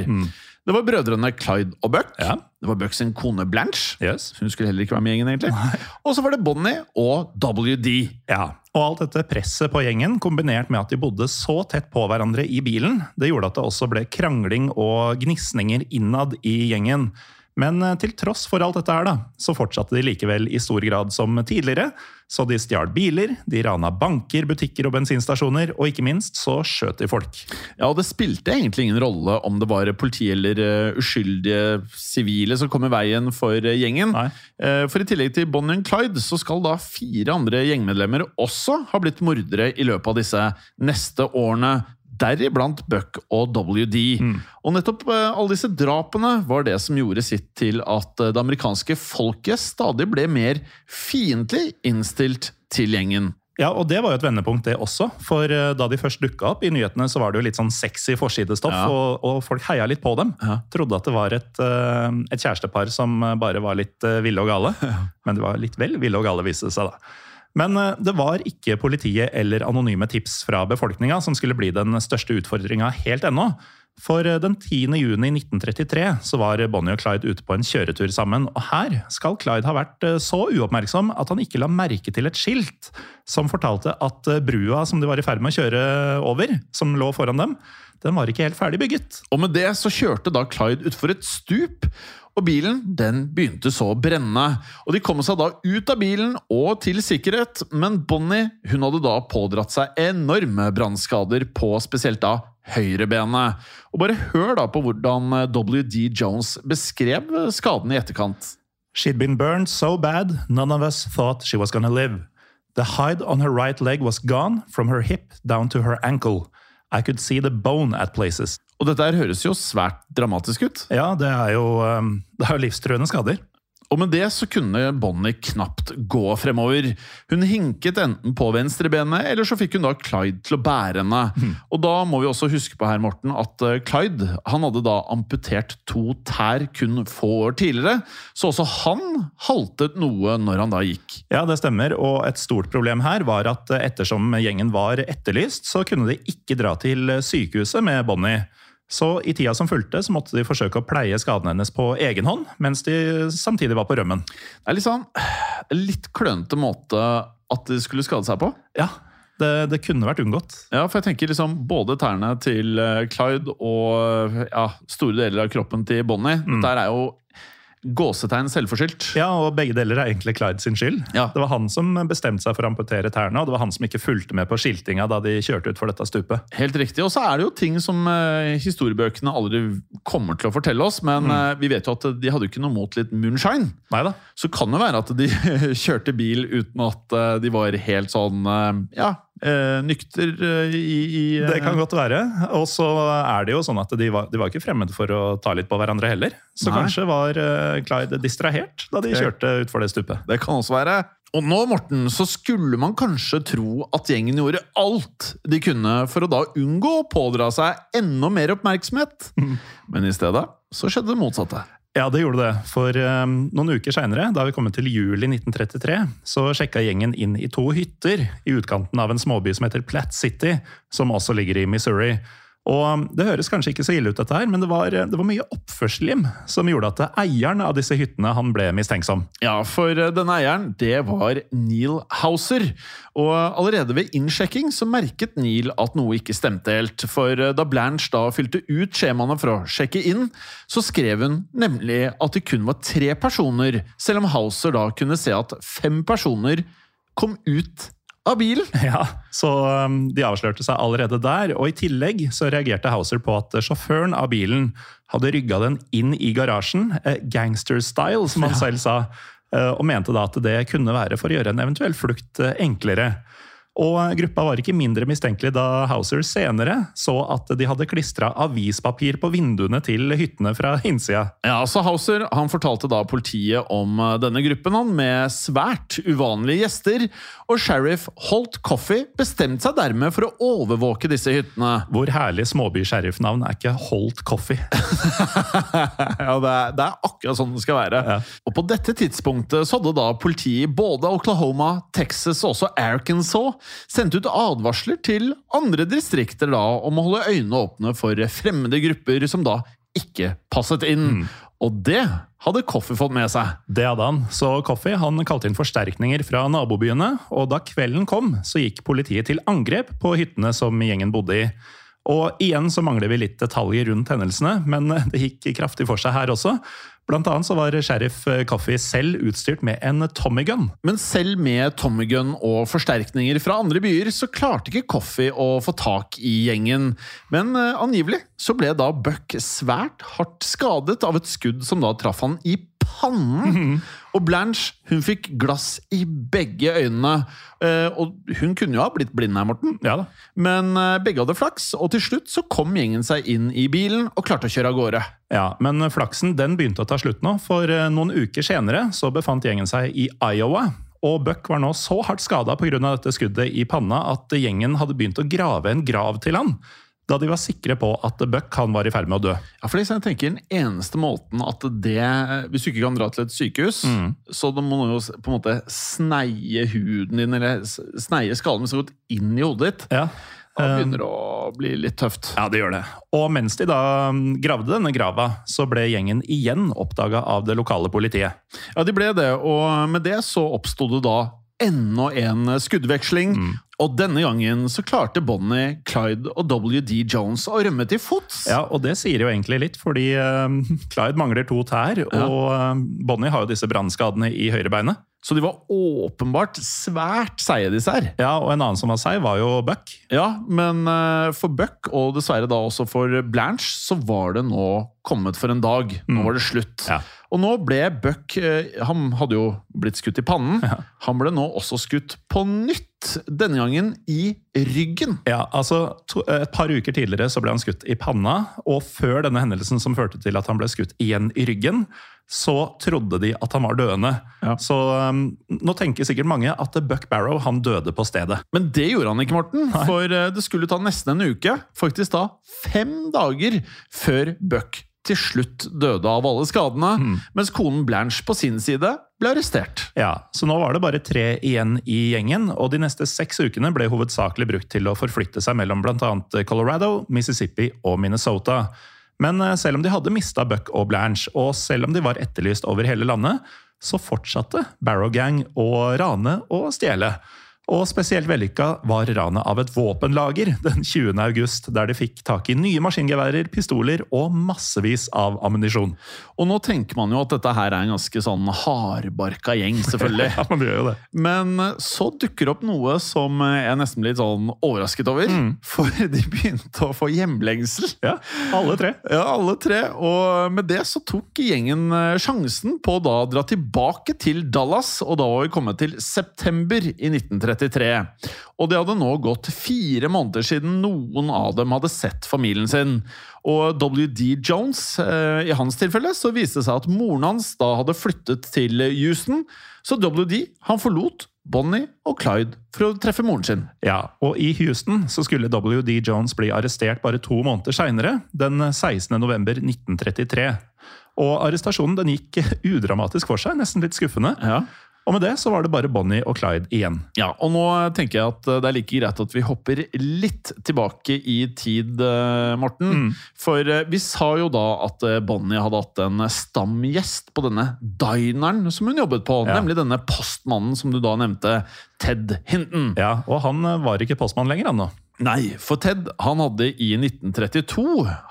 Det var brødrene Clyde og Buck. Ja. Det var Bucks sin kone Blanche. Yes. Hun skulle heller ikke være med i gjengen, egentlig. Og så var det Bonnie og WD. Ja, og alt dette presset på gjengen, kombinert med at de bodde så tett på hverandre i bilen, det gjorde at det også ble krangling og gnisninger innad i gjengen. Men eh, til tross for alt dette her, da, så fortsatte de likevel i stor grad som tidligere. Så de stjal biler, de rana banker, butikker og bensinstasjoner, og ikke minst så skjøt de folk. Ja, og Det spilte egentlig ingen rolle om det var politi eller eh, uskyldige sivile som kom i veien for eh, gjengen. Nei. For i tillegg til Bonnie og Clyde så skal da fire andre gjengmedlemmer også ha blitt mordere i løpet av disse neste årene. Deriblant Buck og WD. Og nettopp eh, alle disse drapene var det som gjorde sitt til at eh, det amerikanske folket stadig ble mer fiendtlig innstilt til gjengen. Ja, og det var jo et vendepunkt, det også. For eh, da de først dukka opp i nyhetene, så var det jo litt sånn sexy forsidestoff, Ja. og, og folk heia litt på dem. Ja. Trodde at det var et, et kjærestepar som bare var litt ville og gale. Men det var litt vel ville og gale, viste det seg da. Men eh, det var ikke politiet eller anonyme tips fra befolkninga som skulle bli den største utfordringa helt ennå. For eh, den 10. juni 1933 så var Bonnie og Clyde ute på en kjøretur sammen, og her skal Clyde ha vært eh, så uoppmerksom at han ikke la merke til et skilt som fortalte at brua som de var i ferd med å kjøre over, som lå foran dem, den var ikke helt ferdig bygget. Og med det så kjørte da Clyde utfor et stup, og bilen den begynte så å brenne. Og De kom seg da ut av bilen og til sikkerhet, men Bonnie hun hadde da pådratt seg enorme brannskader på spesielt da høyrebenet. Og bare hør da på hvordan WD Jones beskrev skaden i etterkant. She'd been burned so bad, none of us thought she was gonna live. The hide on her right leg was gone, from her hip down to her ankle. I could see the bone at places. Og dette her høres jo svært dramatisk ut. Ja, det er jo, um, det er jo livstruende skader. Og med det så kunne Bonnie knapt gå fremover. Hun hinket enten på venstrebenet, eller så fikk hun da Clyde til å bære henne. Og da må vi også huske på her, Morten, at eh, Clyde han hadde da amputert to tær kun få år tidligere, så også han haltet noe når han da gikk. Ja, det stemmer. Og et stort problem her var at eh, ettersom gjengen var etterlyst, så kunne de ikke dra til sykehuset med Bonnie. Så i tida som fulgte, så måtte de forsøke å pleie skadene hennes på egen hånd, mens de samtidig var på rømmen. Det er litt sånn litt klønete måte at de skulle skade seg på. Ja, det, det kunne vært unngått. Ja, for jeg tenker liksom både tærne til eh, Clyde og ja, store deler av kroppen til Bonnie. Der er jo gåsetegn selvforskyldt. Ja, og begge deler er egentlig Clyde sin skyld. Ja. Det var han som bestemte seg for å amputere tærne, og det var han som ikke fulgte med på skiltinga da de kjørte ut for dette stupet. Helt riktig. Og så er det jo ting som eh, historiebøkene aldri kommer til å fortelle oss, men eh, vi vet jo at de hadde jo ikke noe mot litt moonshine. Neida. Så kan det være at de kjørte bil uten at eh, de var helt sånn eh, ja, nykter eh, i, i eh, Det kan godt være. Og så er det jo sånn at de var, de var ikke fremmede for å ta litt på hverandre heller. Så Nei. kanskje var eh, Clyde distrahert da de kjørte utfor det stupet. Det kan også være. Og nå, Morten, så skulle man kanskje tro at gjengen gjorde alt de kunne for å da unngå å pådra seg enda mer oppmerksomhet. Men i stedet så skjedde det motsatte. Ja, det gjorde det. For um, noen uker seinere, da vi kom til juli 1933, så sjekka gjengen inn i to hytter i utkanten av en småby som heter Platt City, som også ligger i Missouri. Og Det høres kanskje ikke så ille ut, dette her, men det var, det var mye oppførsel som gjorde at eieren av disse hyttene han ble mistenksom. Ja, for eh, denne eieren, det var Neil Hauser. Og allerede ved innsjekking så merket Neil at noe ikke stemte helt. For eh, da Blanche da fylte ut skjemaene for å sjekke inn, så skrev hun nemlig at det kun var tre personer, selv om Hauser da kunne se at fem personer kom ut av bilen. Ja, Så um, de avslørte seg allerede der, og i tillegg så reagerte Hauser på at sjåføren av bilen hadde rygga den inn i garasjen, eh, gangster-style, som han selv sa, eh, og mente da at det kunne være for å gjøre en eventuell flukt eh, enklere. Og gruppa var ikke mindre mistenkelig da Hauser senere så at de hadde klistra avispapir på vinduene til hyttene fra innsida. Ja, så Hauser han fortalte da politiet om eh, denne gruppen han med svært uvanlige gjester, og sheriff Holt Coffey bestemte seg dermed for å overvåke disse hyttene. Hvor herlig småby-sheriffnavn er ikke Holt Coffey? ja, det er, det er akkurat sånn det skal være. Ja. Og på dette tidspunktet så hadde da politiet i både Oklahoma, Texas og også Arkansas sendt ut advarsler til andre distrikter da om å holde øynene åpne for fremmede grupper som da ikke passet inn. Og det hadde Coffey fått med seg. Det hadde han. Så Coffey han kalte inn forsterkninger fra nabobyene, og da kvelden kom, så gikk politiet til angrep på hyttene som gjengen bodde i. Og igjen så mangler vi litt detaljer rundt hendelsene, men det gikk kraftig for seg her også. Blant annet så var sheriff Coffey selv utstyrt med en Tommy gun. Men selv med Tommy Gun og forsterkninger fra andre byer, så klarte ikke Coffey å få tak i gjengen. Men eh, angivelig så ble da Buck svært hardt skadet av et skudd som da traff han i pannen. Og Blanche hun fikk glass i begge øynene. Eh, og hun kunne jo ha blitt blind her, Morten. Ja da. Men eh, begge hadde flaks, og til slutt så kom gjengen seg inn i bilen og klarte å kjøre av gårde. Ja, Men flaksen den begynte å ta slutt nå, for eh, noen uker senere så befant gjengen seg i Iowa. Og Buck var nå så hardt skada pga. dette skuddet i panna at gjengen hadde begynt å grave en grav til han. Da de var sikre på at Buck han var i ferd med å dø. Ja, for jeg tenker Den eneste måten at det Hvis du ikke kan dra til et sykehus, så da må du jo på en måte sneie huden din, eller sneie skallen så godt inn i hodet ditt. Ja, Det begynner å bli litt tøft. Ja, det gjør det. Og mens de da mm, gravde denne grava, så ble gjengen igjen oppdaga av det lokale politiet. Ja, de ble det, og med det så oppsto det da ennå en skuddveksling. Og denne gangen så klarte Bonnie, Clyde og WD Jones å rømme til fots. Ja, og det sier jo egentlig litt, fordi eh, Clyde mangler to tær, og eh, Bonnie har jo disse brannskadene i høyrebeinet. Så de var åpenbart svært seige, disse her. Ja, og en annen som var seig, var jo Buck. Ja, men eh, for Buck, og dessverre da også for Blanche, så var det nå kommet for en dag. Nå var det slutt. Ja. Og nå ble Buck eh, Han hadde jo blitt skutt i pannen. Han ble nå også skutt på nytt. Skutt, denne gangen i ryggen. Ja, altså to, Et par uker tidligere så ble han skutt i panna, og før denne hendelsen som førte til at han ble skutt igjen i ryggen, så trodde de at han var døende. Ja. Så um, nå tenker sikkert mange at Buck Barrow han døde på stedet. Men det gjorde han ikke, Morten. For eh, det skulle ta nesten en uke, faktisk da fem dager, før Buck til slutt døde av alle skadene, mens konen Blanche på sin side ble arrestert. Ja, Så nå var det bare tre igjen i gjengen, og de neste seks ukene ble hovedsakelig brukt til å forflytte seg mellom bl.a. Colorado, Mississippi og Minnesota. Men eh, selv om de hadde mista Buck og Blanche, og selv om de var etterlyst over hele landet, så fortsatte Barrow Gang å rane og stjele. Og spesielt vellykka var ranet av et våpenlager den 20. august, der de fikk tak i nye maskingeværer, pistoler og massevis av ammunisjon. Og nå tenker man jo at dette her er en ganske sånn hardbarka gjeng, selvfølgelig. Ja, men det gjør jo det. Men eh, så dukker opp noe som eh, jeg nesten ble litt sånn overrasket over. For de begynte å få hjemlengsel. Ja, alle tre. Ja, alle tre. Og med det så tok gjengen eh, sjansen på å da dra tilbake til Dallas, og da var vi kommet til september i 1933. Og det hadde nå gått fire måneder siden noen av dem hadde sett familien sin. Og WD Jones, eh, i hans tilfelle, så viste det seg at moren hans da hadde flyttet til Houston, så WD han forlot Bonnie og Clyde for å treffe moren sin. Ja, og i Houston så skulle WD Jones bli arrestert bare to måneder seinere, den 16. november 1933. Og arrestasjonen den gikk udramatisk for seg, nesten litt skuffende. Ja. Og med det så var det bare Bonnie og Clyde igjen. Ja, og nå tenker jeg at det er like greit at vi hopper litt tilbake i tid, Morten. Mm. For eh, vi sa jo da at eh, Bonnie hadde hatt en stamgjest på denne dineren som hun jobbet på. Ja. Nemlig denne postmannen som du da nevnte, Ted Hinton. Ja, Og han eh, var ikke postmann lenger, han nå. Nei, for Ted han hadde i 1932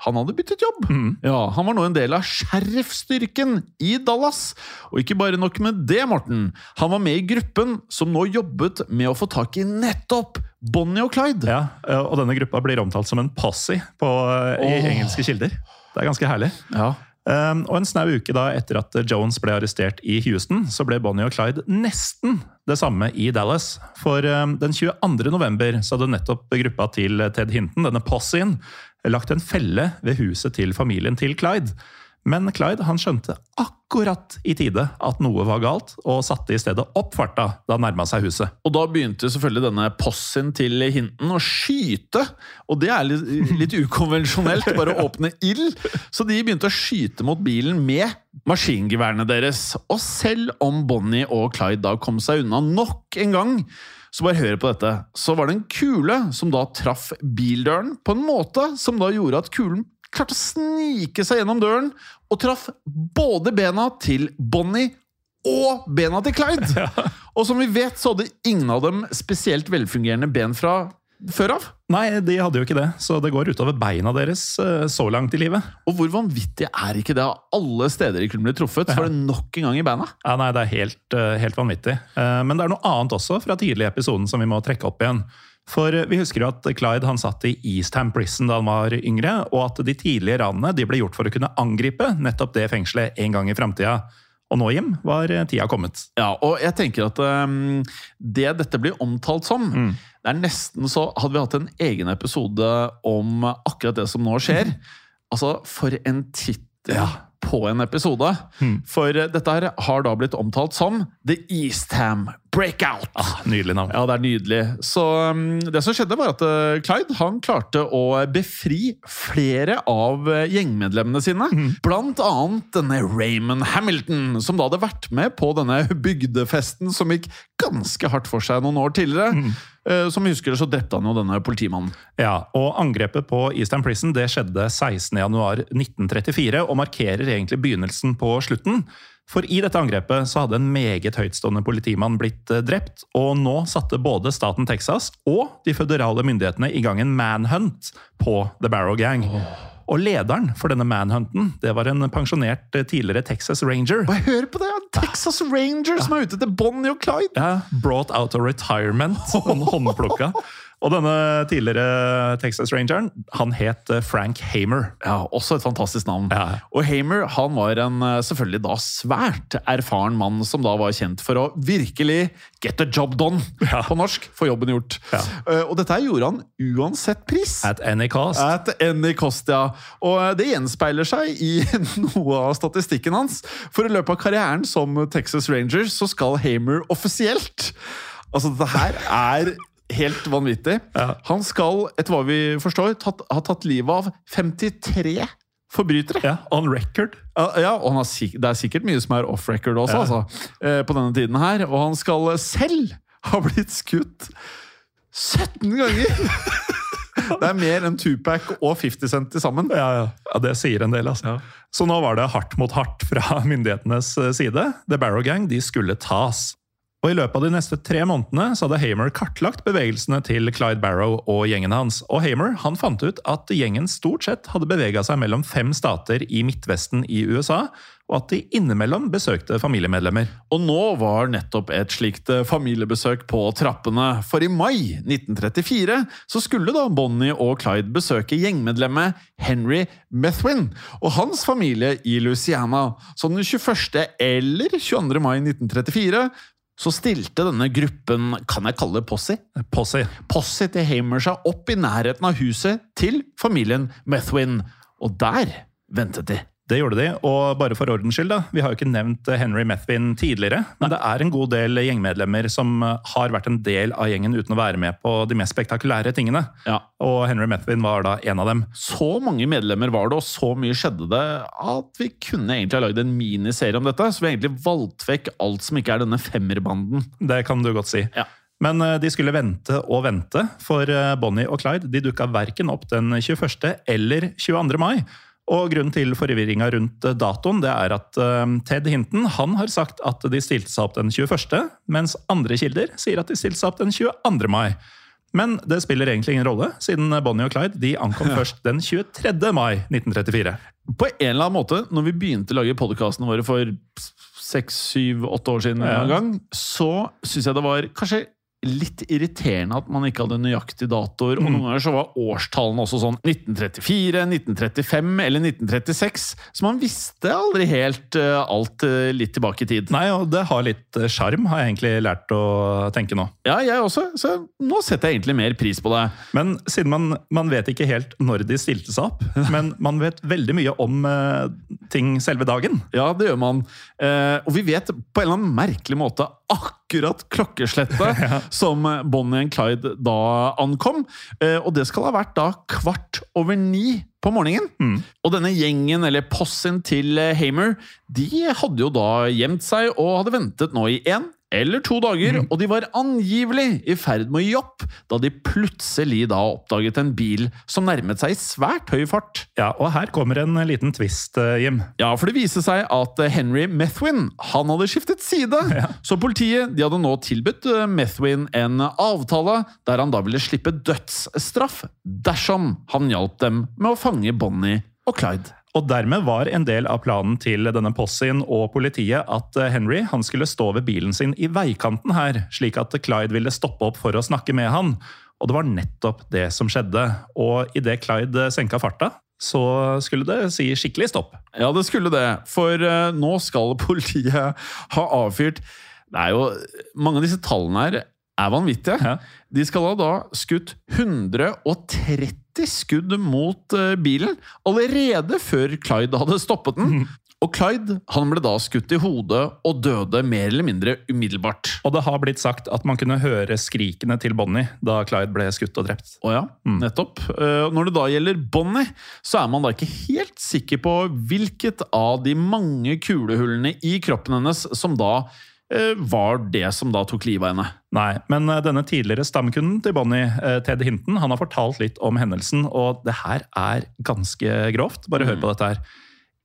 Han hadde byttet jobb. Ja, Han var nå en del av sheriffstyrken i Dallas. Og ikke bare nok med det, Morten. Han var med i gruppen som nå jobbet med å få tak i nettopp Bonnie og Clyde. Ja, Og denne gruppa blir omtalt som en posse på, i oh. engelske kilder. Det er ganske herlig. Ja. Um, og en snau uke da etter at Jones ble arrestert i Houston, så ble Bonnie og Clyde nesten det samme i Dallas. For um, den 22. november så hadde nettopp gruppa til Ted Hinton, denne possien, lagt en felle ved huset til familien til Clyde. Men Clyde han skjønte akkurat i tide at noe var galt, og satte i stedet opp farta da han nærma seg huset. Og da begynte selvfølgelig denne possien til Hinton å skyte. Og det er litt, litt ukonvensjonelt, bare å åpne ild. Så de begynte å skyte mot bilen med maskingeværene deres. Og selv om Bonnie og Clyde da kom seg unna nok en gang, så bare hør på dette. Så var det en kule som da traff bildøren på en måte som da gjorde at kulen klarte å snike seg gjennom døren og traff både bena til Bonnie og bena til Clyde. Og som vi vet, så hadde ingen av dem spesielt velfungerende ben fra før av. Nei, de hadde jo ikke det, så det går utover beina deres eh, så langt i livet. Og hvor vanvittig er ikke det? Av alle steder de kunne bli truffet, så var det nok en gang i beina. Ja, nei, Det er helt, eh, helt vanvittig. Eh, Men det er noe annet også fra tidlig i episoden som vi må trekke opp igjen. For eh, vi husker jo at Clyde han satt i Eastham Prison da han var yngre, og at de tidlige ranene de ble gjort for å kunne angripe nettopp det fengselet en gang i framtida. Og nå, Jim, var eh, tida kommet. Ja, og jeg tenker at um, det dette blir omtalt som Det er nesten så Hadde vi hatt en egen episode om akkurat det som nå skjer Altså, for en tittel på en episode. For uh, dette her har da blitt omtalt som The Eastham Breakout. Ah, nydelig navn. Ja, det er nydelig. Så um, det som skjedde var at uh, Clyde han klarte å befri flere av uh, gjengmedlemmene sine. Blant annet denne Raymond Hamilton, som da hadde vært med på denne bygdefesten som gikk ganske hardt for seg noen år tidligere. Uh, som vi husker, så drepte han jo denne politimannen. Ja, og Angrepet på Eastern Prison det skjedde 16.1.1934 og markerer egentlig begynnelsen på slutten. For i dette angrepet så hadde en meget høytstående politimann blitt eh, drept, og nå satte både staten Texas og de føderale myndighetene i gang en manhunt på The Barrow Gang. Og lederen for denne manhunten det var en pensjonert eh, tidligere Texas Ranger. Bare hør på det! Texas Ranger som er ute til Bonnie og Clyde! Ja, Brought out of retirement, håndplukka. Og denne tidligere Texas Rangeren, han het eh, Frank Hamer. Ja, Også et fantastisk navn. Ja. Og Hamer han var en eh, selvfølgelig da svært erfaren mann som da var kjent for å virkelig get the job done Ja. på norsk. Få jobben gjort. Ja. Eh, Og dette gjorde han uansett pris. At any cost. At any cost, ja. Og det gjenspeiler seg i noe av statistikken hans. For i løpet av karrieren som Texas Ranger så skal Hamer offisielt Altså, dette her er helt vanvittig. Ja. Han skal, etter hva vi forstår, tatt, ha tatt livet av 53 forbrytere. Ja, on record. Ja, ja, og han har, det er sikkert mye som er off record også, Ja. altså, eh, på denne tiden her. Og han skal selv ha blitt skutt 17 ganger! Det er mer enn Tupac og 50 Cent til sammen. Ja, ja. ja, det sier en del, altså. Så nå var det hardt mot hardt fra myndighetenes eh, side. The Barrow Gang de skulle tas. Og I løpet av de neste tre månedene så hadde Hamer kartlagt bevegelsene til Clyde Barrow og gjengen hans. Og Hamer han fant ut at gjengen stort sett hadde bevega seg mellom fem stater i Midtvesten i USA, og at de innimellom besøkte familiemedlemmer. Og nå var nettopp et slikt eh, familiebesøk på trappene. For i mai 1934 så skulle da Bonnie og Clyde besøke gjengmedlemmet Henry Methwin og hans familie i Louisiana. Så den 21. eller 22. mai 1934 så stilte denne gruppen, kan jeg kalle det posse? Posse. Posse til Hamer seg opp i nærheten av huset til familien Methwin. Og der ventet de. Det gjorde de, og bare for ordens skyld, da. Vi har jo ikke nevnt Henry Methvin tidligere, men det er en god del gjengmedlemmer som har vært en del av gjengen uten å være med på de mest spektakulære tingene. Ja. Og Henry Methvin var da en av dem. Så mange medlemmer var det, og så mye skjedde det, at vi kunne egentlig ha lagd en miniserie om dette. Så vi har egentlig valgt vekk alt som ikke er denne femmerbanden. Det kan du godt si. Ja. Men eh, de skulle vente og vente, for eh, Bonnie og Clyde de dukka verken opp den 21. eller 22. mai. Og Grunnen til forvirringa rundt eh, datoen det er at eh, Ted Hinton han har sagt at de stilte seg opp den 21., mens andre kilder sier at de stilte seg opp den 22. mai. Men det spiller egentlig ingen rolle, siden Bonnie og Clyde de ankom først den 23. mai 1934. På en eller annen måte, når vi begynte å lage podkastene våre for seks, syv, åtte år siden, en gang, så syns jeg det var kanskje litt irriterende at man ikke hadde nøyaktige datoer. Og noen ganger så var årstallene også sånn 1934, 1935 eller 1936. Så man visste aldri helt eh, alt eh, litt tilbake i tid. Nei, og det har litt eh, sjarm, har jeg egentlig lært å tenke nå. Ja, jeg også. Så nå setter jeg egentlig mer pris på det. Men siden man, man vet ikke helt når de stilte seg opp, men man vet veldig mye om uh, ting selve dagen. Ja, det gjør man. Uh, og vi vet på en eller annen merkelig måte akkurat klokkeslettet som Bonnie and Clyde da ankom. Eh, og det skal ha vært da kvart over ni på morgenen. Og denne gjengen, eller possen til Hamer, de hadde jo da gjemt seg og hadde ventet nå i én eller to dager, og de var angivelig i ferd med å gi opp da de plutselig da oppdaget en bil som nærmet seg i svært høy fart. Ja, Og her kommer en liten twist, eh, Jim. Ja, for det viste seg at eh, Henry Methwin han hadde skiftet side. Så politiet de hadde nå tilbudt eh, Methwin en avtale der han da ville slippe dødsstraff dersom han hjalp dem med å fange Bonnie og Clyde. Og dermed var en del av planen til denne possien og politiet at eh, Henry han skulle stå ved bilen sin i veikanten her, slik at Clyde ville stoppe opp for å snakke med han. Og det var nettopp det som skjedde. Og idet Clyde senka farta, så skulle det si skikkelig stopp. Ja, det skulle det, for eh, nå skal politiet ha avfyrt Det er jo Mange av disse tallene her er vanvittige. Ja. De skal ha da skutt 130 skudd mot eh, bilen allerede før Clyde hadde stoppet den. Og Clyde han ble da skutt i hodet og døde mer eller mindre umiddelbart. Og det har blitt sagt at man kunne høre skrikene til Bonnie da Clyde ble skutt og drept. Å ja, nettopp. Eh, Når det da gjelder Bonnie, så er man da ikke helt sikker på hvilket av de mange kulehullene i kroppen hennes som da var det som da tok livet av henne. Nei, men eh, denne tidligere stamkunden til Bonnie, eh, Ted Hinton, han har fortalt litt om hendelsen, og det her er ganske grovt. Bare hør på dette her.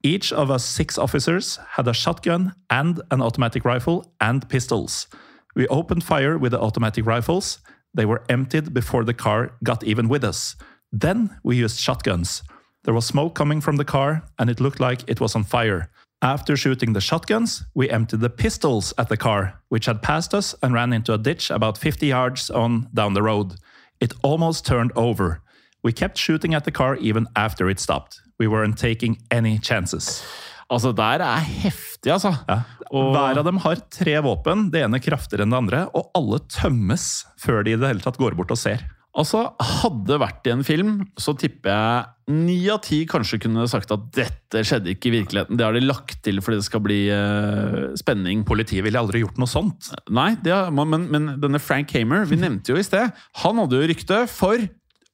Each of us six officers had a shotgun and an automatic rifle and pistols. We opened fire with the automatic rifles. They were emptied before the car got even with us. Then we used shotguns. There was smoke coming from the car, and it looked like it was on fire. After shooting the shotguns, we emptied the pistols at the car, which had passed us and ran into a ditch about 50 yards on down the road. It almost turned over. We kept shooting at the car even after it stopped. We weren't taking any chances. Altså, der er heftig, altså. Ja. Og- Hver av dem har tre våpen, det ene kraftigere enn det andre, og alle tømmes før de i det hele tatt går bort og ser. Altså, Hadde det vært i en film, så tipper jeg ni av ti kanskje kunne sagt at dette skjedde ikke i virkeligheten. Det har de lagt til fordi det skal bli uh, spenning. Politiet ville aldri gjort noe sånt. Nei, det har, men, men denne Frank Hamer, vi nevnte jo i sted, han hadde jo rykte for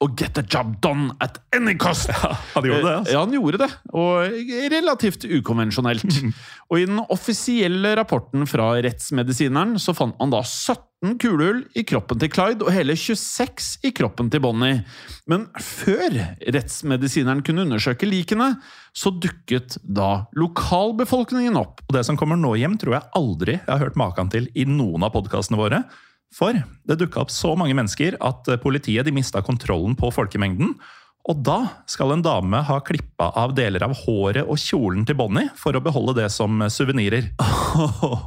å get the job done at any cost. Ja, Han gjorde det, altså. Ja, han gjorde det. Og relativt ukonvensjonelt. Og i den offisielle rapporten fra rettsmedisineren så fant man da 17 kulehull i kroppen til Clyde og hele 26 i kroppen til Bonnie. Men før rettsmedisineren kunne undersøke likene, så dukket da lokalbefolkningen opp. Og det som kommer nå hjem, tror jeg aldri jeg har hørt maken til i noen av podkastene våre. For det dukka opp så mange mennesker at politiet de mista kontrollen på folkemengden. Og da skal en dame ha klippa av deler av håret og kjolen til Bonnie for å beholde det som suvenirer.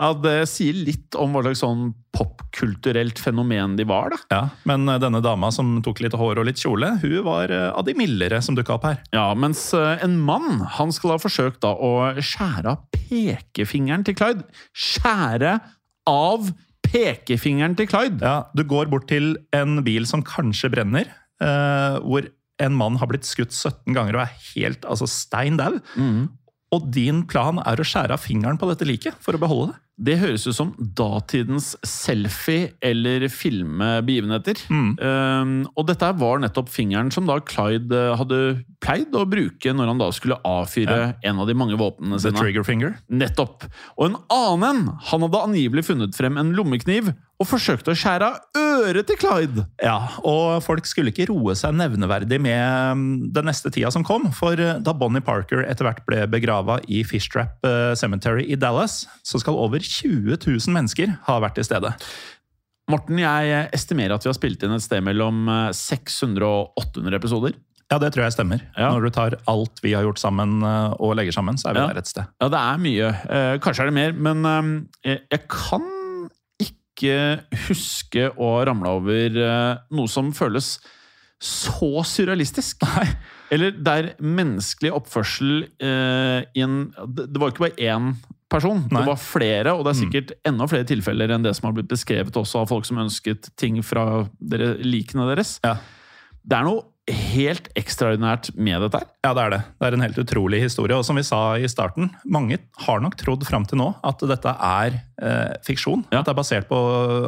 Ja, Det sier litt om hva slags sånn popkulturelt fenomen de var, da. Ja, Men denne dama som tok litt hår og litt kjole, hun var eh, av de mildere som dukka opp her. Ja, mens eh, en mann han skal ha forsøkt da å skjære av pekefingeren til Clyde. Skjære av pekefingeren til Clyde! Ja, Du går bort til en bil som kanskje brenner, eh, hvor en mann har blitt skutt 17 ganger og er helt altså stein dau. Og din plan er å skjære av fingeren på dette liket for å beholde det. Det høres ut som datidens selfie eller filme begivenheter. Um, og dette var nettopp fingeren som da Clyde eh, hadde pleid å bruke når han da skulle avfyre en av de mange våpnene The trigger finger. Nettopp. Og en annen han hadde angivelig funnet frem en lommekniv og forsøkte å skjære av øret til Clyde. Ja, og folk skulle ikke roe seg nevneverdig med mm, den neste tida som kom. For eh, da Bonnie Parker etter hvert ble begrava i Fishtrap eh, Cemetery i Dallas, så skal over 20 000 mennesker ha vært til stede. Morten, jeg estimerer at vi har spilt inn et sted mellom eh, 600 og 800 episoder. Ja, det tror jeg stemmer. Ja. Når du tar alt vi har gjort sammen eh, og legger sammen, så er vi Ja. der et sted. Ja, det er mye. Eh, kanskje er det mer, men eh, jeg kan ikke huske å ramle over eh, noe som føles så surrealistisk. Eller der menneskelig oppførsel eh, i en Det var ikke bare én person, Nei. det var flere, og det er sikkert enda flere tilfeller enn det som har blitt beskrevet også av folk som ønsket ting fra dere, likene deres. Ja. Det er noe helt ekstraordinært med dette her. Ja, det er det. Det er en helt utrolig historie. Og som vi sa i starten, mange har nok trodd fram til nå at dette er eh, fiksjon. Ja. At det er basert på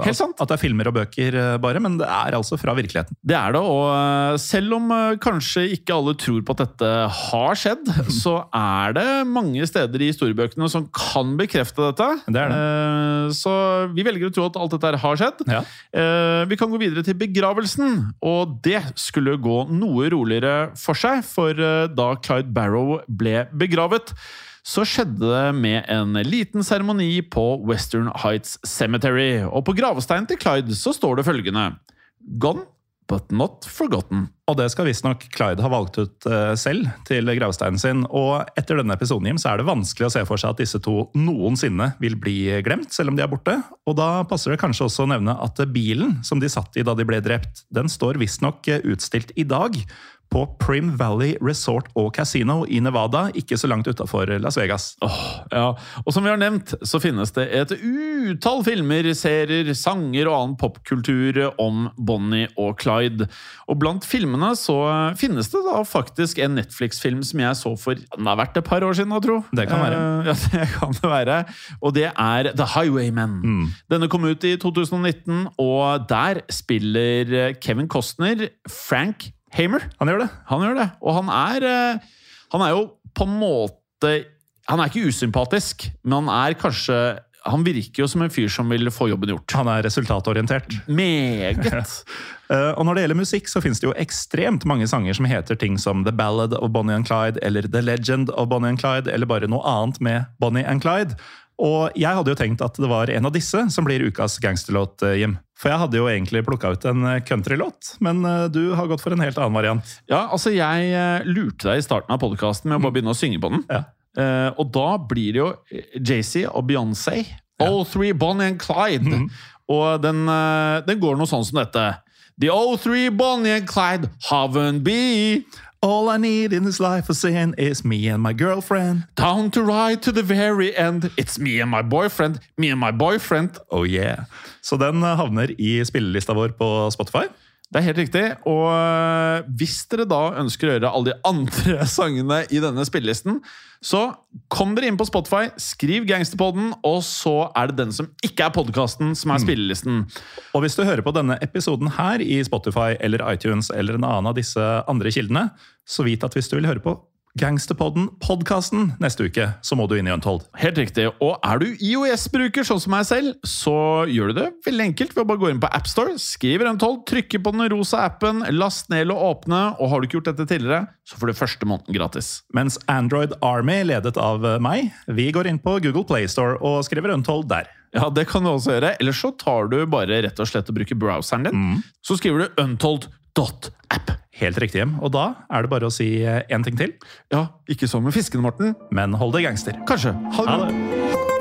at, at det er filmer og bøker eh, bare, men det er altså fra virkeligheten. Det er det, og eh, selv om eh, kanskje ikke alle tror på at dette har skjedd, så er det mange steder i historiebøkene som kan bekrefte dette. Det er det. Eh, Så vi velger å tro at alt dette har skjedd. Ja. Eh, Vi kan gå videre til begravelsen, og det skulle gå noe roligere for seg, for da Clyde Barrow ble begravet, så skjedde det med en liten seremoni på Western Heights Cemetery, og på gravsteinen til Clyde så står det følgende Gone, but not forgotten. Og det skal visstnok Clyde ha valgt ut eh, selv til gravsteinen sin. Og etter denne episoden Jim, så er det vanskelig å se for seg at disse to noensinne vil bli glemt, selv om de er borte. Og da passer det kanskje også å nevne at bilen som de satt i da de ble drept, den står visstnok eh, utstilt i dag på Prim Valley Resort og Casino i Nevada, ikke så langt utafor Las Vegas. Åh, ja. Og som vi har nevnt, så finnes det et utall filmer, serier, sanger og annen popkultur om Bonnie og Clyde. Og blant filmene så finnes det da faktisk en Netflix-film som jeg så for Den har vært et par år siden, jeg tror. Det kan være. Eh, ja, det kan det være. Og det er The Highwaymen. Mm. Denne kom ut i 2019, og der spiller Kevin Costner Frank Hamer. Han gjør det. Han gjør det. Og han er eh, Han er jo på en måte Han er ikke usympatisk, men han er kanskje Han virker jo som en fyr som vil få jobben gjort. Han er resultatorientert. Meget. Eh, og når det gjelder musikk, så finnes det jo ekstremt mange sanger som heter ting som The Ballad of Bonnie and Clyde, eller The Legend of Bonnie and Clyde, eller bare noe annet med Bonnie and Clyde. Og jeg hadde jo tenkt at det var en av disse som blir ukas gangsterlåt, Jim. For jeg hadde jo egentlig plukka ut en eh, countrylåt, men eh, du har gått for en helt annen variant. Ja, altså, jeg eh, lurte deg i starten av podkasten med å bare begynne å synge på den. Ja. Uh, og da blir det jo JC og Beyoncé. All three Bonnie and Clyde. Og den, uh, den går noe sånn som dette. The O3 Bonnie and Clyde haven't be All I need in this life of sin is me and my girlfriend. down to ride to the very end. It's me and my boyfriend, me and my boyfriend. Oh yeah. Så den eh, havner i spillelista vår på Spotify. Det er helt riktig. Og øh, hvis dere da ønsker å gjøre alle de andre sangene i denne spillelisten, så kom dere inn på Spotify, skriv Gangsterpodden, og så er det den som ikke er podkasten, som er spillelisten. Og hvis du hører på denne episoden her i Spotify eller iTunes eller en annen av disse andre kildene, så vit at hvis du vil høre på Gangsterpodden-podkasten neste uke, så må du inn i Untold. Helt riktig. Og er du IOS-bruker, sånn som meg selv, så gjør du det veldig enkelt ved å bare gå inn på AppStore, skriver Untold, trykke på den rosa appen, last ned og åpne, og har du ikke gjort dette tidligere, så får du første måneden gratis. Mens Android Army, ledet av meg, vi går inn på Google Playstore og skriver Untold der. Ja, det kan du også gjøre. Eller så tar du bare rett og slett og bruker browseren din. Så skriver du untold.app. Helt riktig hjem. Og da er det bare å si én ting til, Ja, ikke sånn med fisken, Morten. men hold det gangster. Kanskje. Ha det.